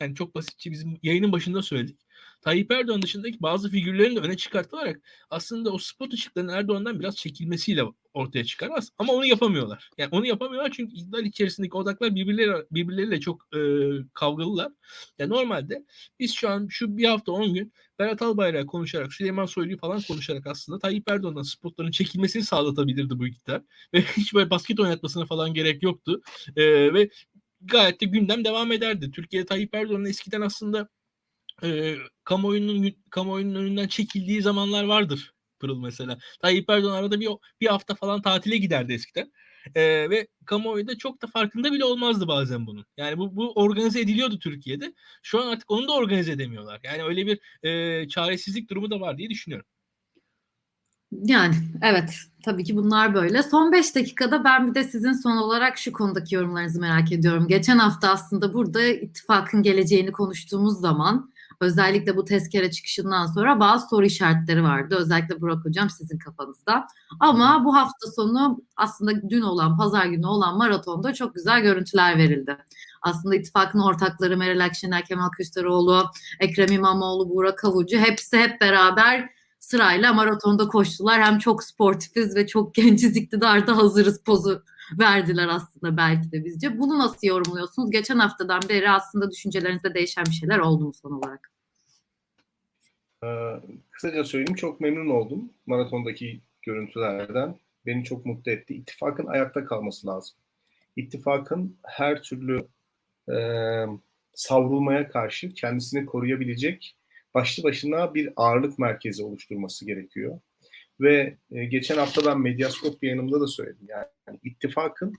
yani çok basitçe bizim yayının başında söyledik. Tayyip Erdoğan dışındaki bazı figürlerin de öne çıkartılarak aslında o spot ışıkların Erdoğan'dan biraz çekilmesiyle ortaya çıkarmaz. Ama onu yapamıyorlar. Yani onu yapamıyorlar çünkü iktidar içerisindeki odaklar birbirleri, birbirleriyle çok e, kavgalılar. Yani normalde biz şu an şu bir hafta 10 gün Berat Albayrak'ı konuşarak, Süleyman Soylu'yu falan konuşarak aslında Tayyip Erdoğan'dan spotların çekilmesini sağlatabilirdi bu iktidar. Ve hiç böyle basket oynatmasına falan gerek yoktu. E, ve gayet de gündem devam ederdi. Türkiye Tayyip Erdoğan'ın eskiden aslında e, kamuoyunun kamuoyunun önünden çekildiği zamanlar vardır. Pırıl mesela. Tayyip Erdoğan arada bir bir hafta falan tatile giderdi eskiden. E, ve kamuoyu çok da farkında bile olmazdı bazen bunun. Yani bu, bu organize ediliyordu Türkiye'de. Şu an artık onu da organize edemiyorlar. Yani öyle bir e, çaresizlik durumu da var diye düşünüyorum. Yani evet tabii ki bunlar böyle. Son 5 dakikada ben bir de sizin son olarak şu konudaki yorumlarınızı merak ediyorum. Geçen hafta aslında burada ittifakın geleceğini konuştuğumuz zaman özellikle bu tezkere çıkışından sonra bazı soru işaretleri vardı. Özellikle Burak Hocam sizin kafanızda. Ama bu hafta sonu aslında dün olan, pazar günü olan maratonda çok güzel görüntüler verildi. Aslında ittifakın ortakları Meral Akşener, Kemal Kılıçdaroğlu, Ekrem İmamoğlu, Burak Avucu hepsi hep beraber sırayla maratonda koştular. Hem çok sportifiz ve çok genciz iktidarda hazırız pozu verdiler aslında belki de bizce. Bunu nasıl yorumluyorsunuz? Geçen haftadan beri aslında düşüncelerinizde değişen bir şeyler oldu mu son olarak? Ee, kısaca söyleyeyim çok memnun oldum maratondaki görüntülerden. Beni çok mutlu etti. İttifakın ayakta kalması lazım. İttifakın her türlü e, savrulmaya karşı kendisini koruyabilecek başlı başına bir ağırlık merkezi oluşturması gerekiyor. Ve e, geçen hafta ben Medyaskop yayınımda da söyledim. Yani, yani ittifakın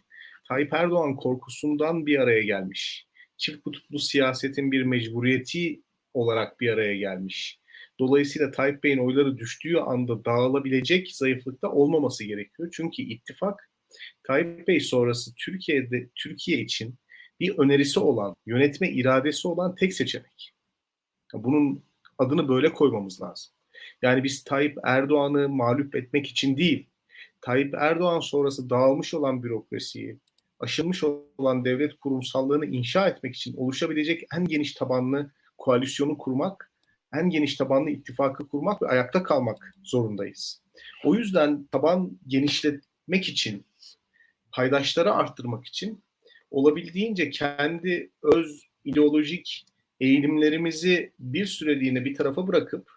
Tayyip Erdoğan korkusundan bir araya gelmiş. Çift kutuplu siyasetin bir mecburiyeti olarak bir araya gelmiş. Dolayısıyla Tayyip Bey'in oyları düştüğü anda dağılabilecek zayıflıkta olmaması gerekiyor. Çünkü ittifak Tayyip Bey sonrası Türkiye'de Türkiye için bir önerisi olan, yönetme iradesi olan tek seçenek. Bunun adını böyle koymamız lazım. Yani biz Tayyip Erdoğan'ı mağlup etmek için değil, Tayyip Erdoğan sonrası dağılmış olan bürokrasiyi, aşılmış olan devlet kurumsallığını inşa etmek için oluşabilecek en geniş tabanlı koalisyonu kurmak, en geniş tabanlı ittifakı kurmak ve ayakta kalmak zorundayız. O yüzden taban genişletmek için, paydaşları arttırmak için olabildiğince kendi öz ideolojik eğilimlerimizi bir süreliğine bir tarafa bırakıp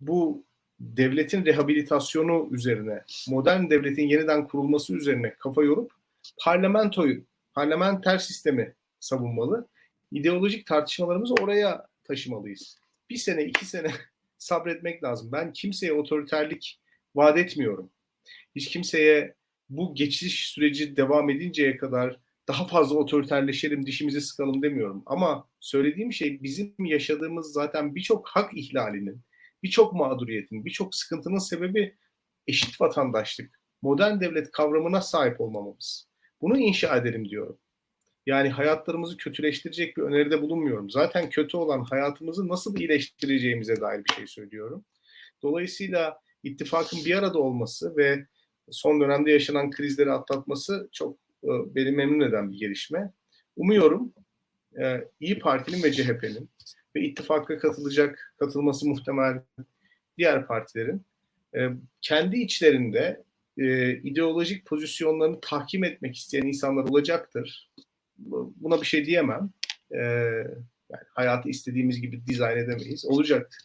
bu devletin rehabilitasyonu üzerine, modern devletin yeniden kurulması üzerine kafa yorup parlamentoyu, parlamenter sistemi savunmalı. İdeolojik tartışmalarımızı oraya taşımalıyız. Bir sene, iki sene sabretmek lazım. Ben kimseye otoriterlik vaat etmiyorum. Hiç kimseye bu geçiş süreci devam edinceye kadar daha fazla otoriterleşelim, dişimizi sıkalım demiyorum. Ama söylediğim şey bizim yaşadığımız zaten birçok hak ihlalinin, birçok mağduriyetin, birçok sıkıntının sebebi eşit vatandaşlık, modern devlet kavramına sahip olmamamız. Bunu inşa edelim diyorum. Yani hayatlarımızı kötüleştirecek bir öneride bulunmuyorum. Zaten kötü olan hayatımızı nasıl iyileştireceğimize dair bir şey söylüyorum. Dolayısıyla ittifakın bir arada olması ve son dönemde yaşanan krizleri atlatması çok beni memnun eden bir gelişme. Umuyorum e, İyi Parti'nin ve CHP'nin ve ittifaka katılacak, katılması muhtemel diğer partilerin e, kendi içlerinde e, ideolojik pozisyonlarını tahkim etmek isteyen insanlar olacaktır. Buna bir şey diyemem. E, yani hayatı istediğimiz gibi dizayn edemeyiz. Olacak.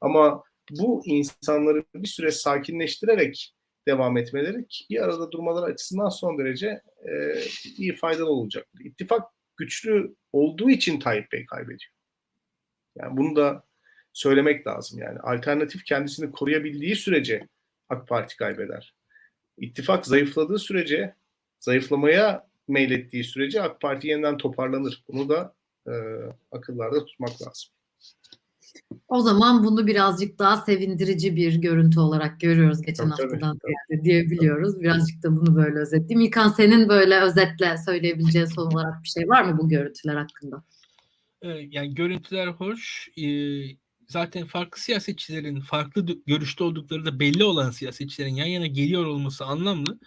Ama bu insanları bir süre sakinleştirerek devam etmeleri bir arada durmaları açısından son derece e, iyi faydalı olacaktır. İttifak güçlü olduğu için Tayyip Bey kaybediyor. Yani bunu da söylemek lazım. Yani alternatif kendisini koruyabildiği sürece AK Parti kaybeder. İttifak zayıfladığı sürece, zayıflamaya meylettiği sürece AK Parti yeniden toparlanır. Bunu da e, akıllarda tutmak lazım. O zaman bunu birazcık daha sevindirici bir görüntü olarak görüyoruz geçen tabii, haftadan tabii. diyebiliyoruz. Birazcık da bunu böyle özetleyeyim. İlkan senin böyle özetle söyleyebileceğin son olarak bir şey var mı bu görüntüler hakkında? Yani görüntüler hoş. Zaten farklı siyasetçilerin farklı görüşte oldukları da belli olan siyasetçilerin yan yana geliyor olması anlamlı.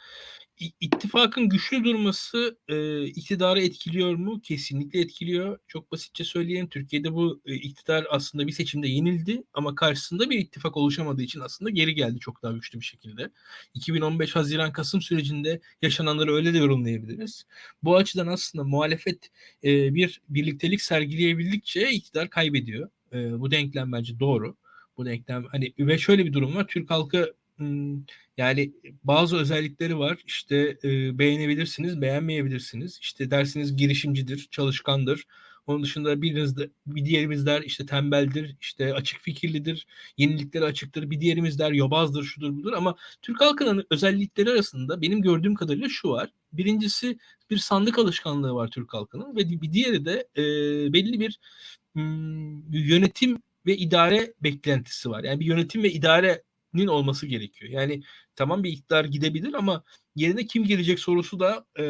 İttifakın güçlü durması e, iktidarı etkiliyor mu? Kesinlikle etkiliyor. Çok basitçe söyleyeyim. Türkiye'de bu e, iktidar aslında bir seçimde yenildi ama karşısında bir ittifak oluşamadığı için aslında geri geldi çok daha güçlü bir şekilde. 2015 Haziran-Kasım sürecinde yaşananları öyle de yorumlayabiliriz. Bu açıdan aslında muhalefet e, bir birliktelik sergileyebildikçe iktidar kaybediyor. E, bu denklem bence doğru. Bu denklem hani ve şöyle bir durum var. Türk halkı yani bazı özellikleri var. İşte e, beğenebilirsiniz, beğenmeyebilirsiniz. İşte dersiniz girişimcidir, çalışkandır. Onun dışında biriniz de, bir diğerimiz der işte tembeldir, işte açık fikirlidir, yeniliklere açıktır. Bir diğerimiz der yobazdır, şudur budur. Ama Türk halkının özellikleri arasında benim gördüğüm kadarıyla şu var. Birincisi bir sandık alışkanlığı var Türk halkının ve bir diğeri de e, belli bir hmm, yönetim ve idare beklentisi var. Yani bir yönetim ve idarenin olması gerekiyor. Yani tamam bir iktidar gidebilir ama yerine kim gelecek sorusu da e,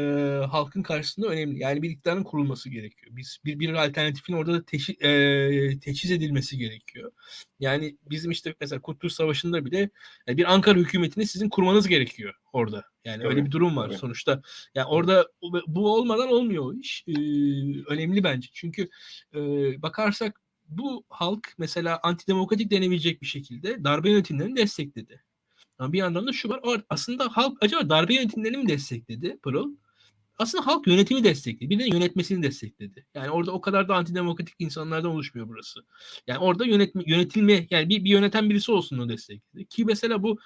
halkın karşısında önemli. Yani bir iktidarın kurulması gerekiyor. Biz bir bir alternatifin orada da teşhi, e, teçhiz edilmesi gerekiyor. Yani bizim işte mesela Kurtuluş Savaşı'nda bile yani bir Ankara hükümetini sizin kurmanız gerekiyor orada. Yani Tabii, öyle bir durum var tabii. sonuçta. Yani orada bu olmadan olmuyor o iş. E, önemli bence. Çünkü e, bakarsak bu halk mesela antidemokratik denebilecek bir şekilde darbe yönetimlerini destekledi. Ama bir yandan da şu var. Aslında halk acaba darbe yönetimlerini mi destekledi Pırıl? Aslında halk yönetimi destekledi. Bir de yönetmesini destekledi. Yani orada o kadar da antidemokratik insanlardan oluşmuyor burası. Yani orada yönetme, yönetilme yani bir, bir yöneten birisi olsun o destekledi. Ki mesela bu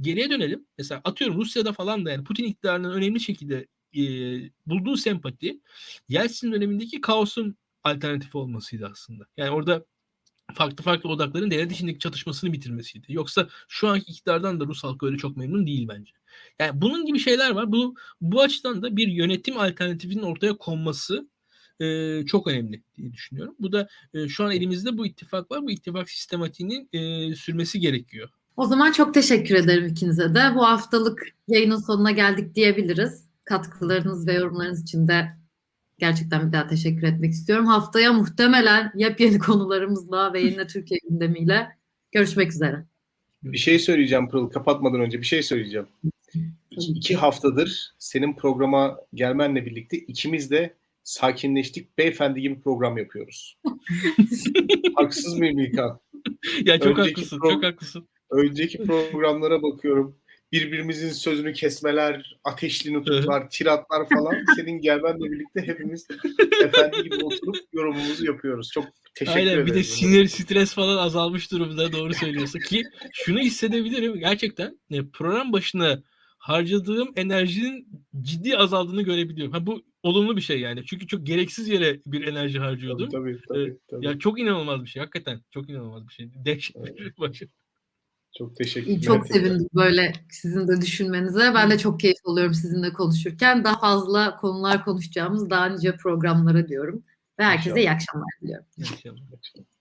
geriye dönelim. Mesela atıyorum Rusya'da falan da yani Putin iktidarının önemli şekilde e, bulduğu sempati Yeltsin dönemindeki kaosun alternatifi olmasıydı aslında. Yani orada farklı farklı odakların devlet içindeki çatışmasını bitirmesiydi. Yoksa şu anki iktidardan da Rus halkı öyle çok memnun değil bence. Yani bunun gibi şeyler var. Bu bu açıdan da bir yönetim alternatifinin ortaya konması e, çok önemli diye düşünüyorum. Bu da e, şu an elimizde bu ittifak var. Bu ittifak sistematiğinin e, sürmesi gerekiyor. O zaman çok teşekkür ederim ikinize de. Bu haftalık yayının sonuna geldik diyebiliriz. Katkılarınız ve yorumlarınız için de gerçekten bir daha teşekkür etmek istiyorum. Haftaya muhtemelen yepyeni konularımızla ve yine Türkiye gündemiyle görüşmek üzere. Bir şey söyleyeceğim Pırıl kapatmadan önce bir şey söyleyeceğim. İki, iki haftadır senin programa gelmenle birlikte ikimiz de sakinleştik beyefendi gibi program yapıyoruz. Haksız mıyım İlkan? ya çok Önceki haklısın, pro- çok haklısın. Önceki programlara bakıyorum. Birbirimizin sözünü kesmeler, ateşli nutuklar, tiratlar falan. Senin gelmenle birlikte hepimiz efendi gibi oturup yorumumuzu yapıyoruz. Çok teşekkür Aynen ederim. bir de sinir, stres falan azalmış durumda doğru söylüyorsun ki şunu hissedebilirim gerçekten e, program başına harcadığım enerjinin ciddi azaldığını görebiliyorum. Ha bu olumlu bir şey yani. Çünkü çok gereksiz yere bir enerji harcıyordum. Tabii tabii. tabii, tabii. Ya çok inanılmaz bir şey. Hakikaten çok inanılmaz bir şey. Dehşet bir Evet. Çok teşekkürler. Çok sevindim böyle sizin de düşünmenize. Ben de çok keyif alıyorum sizinle konuşurken. Daha fazla konular konuşacağımız daha nice programlara diyorum. Ve herkese iyi akşamlar diliyorum. İyi akşamlar. İyi akşamlar.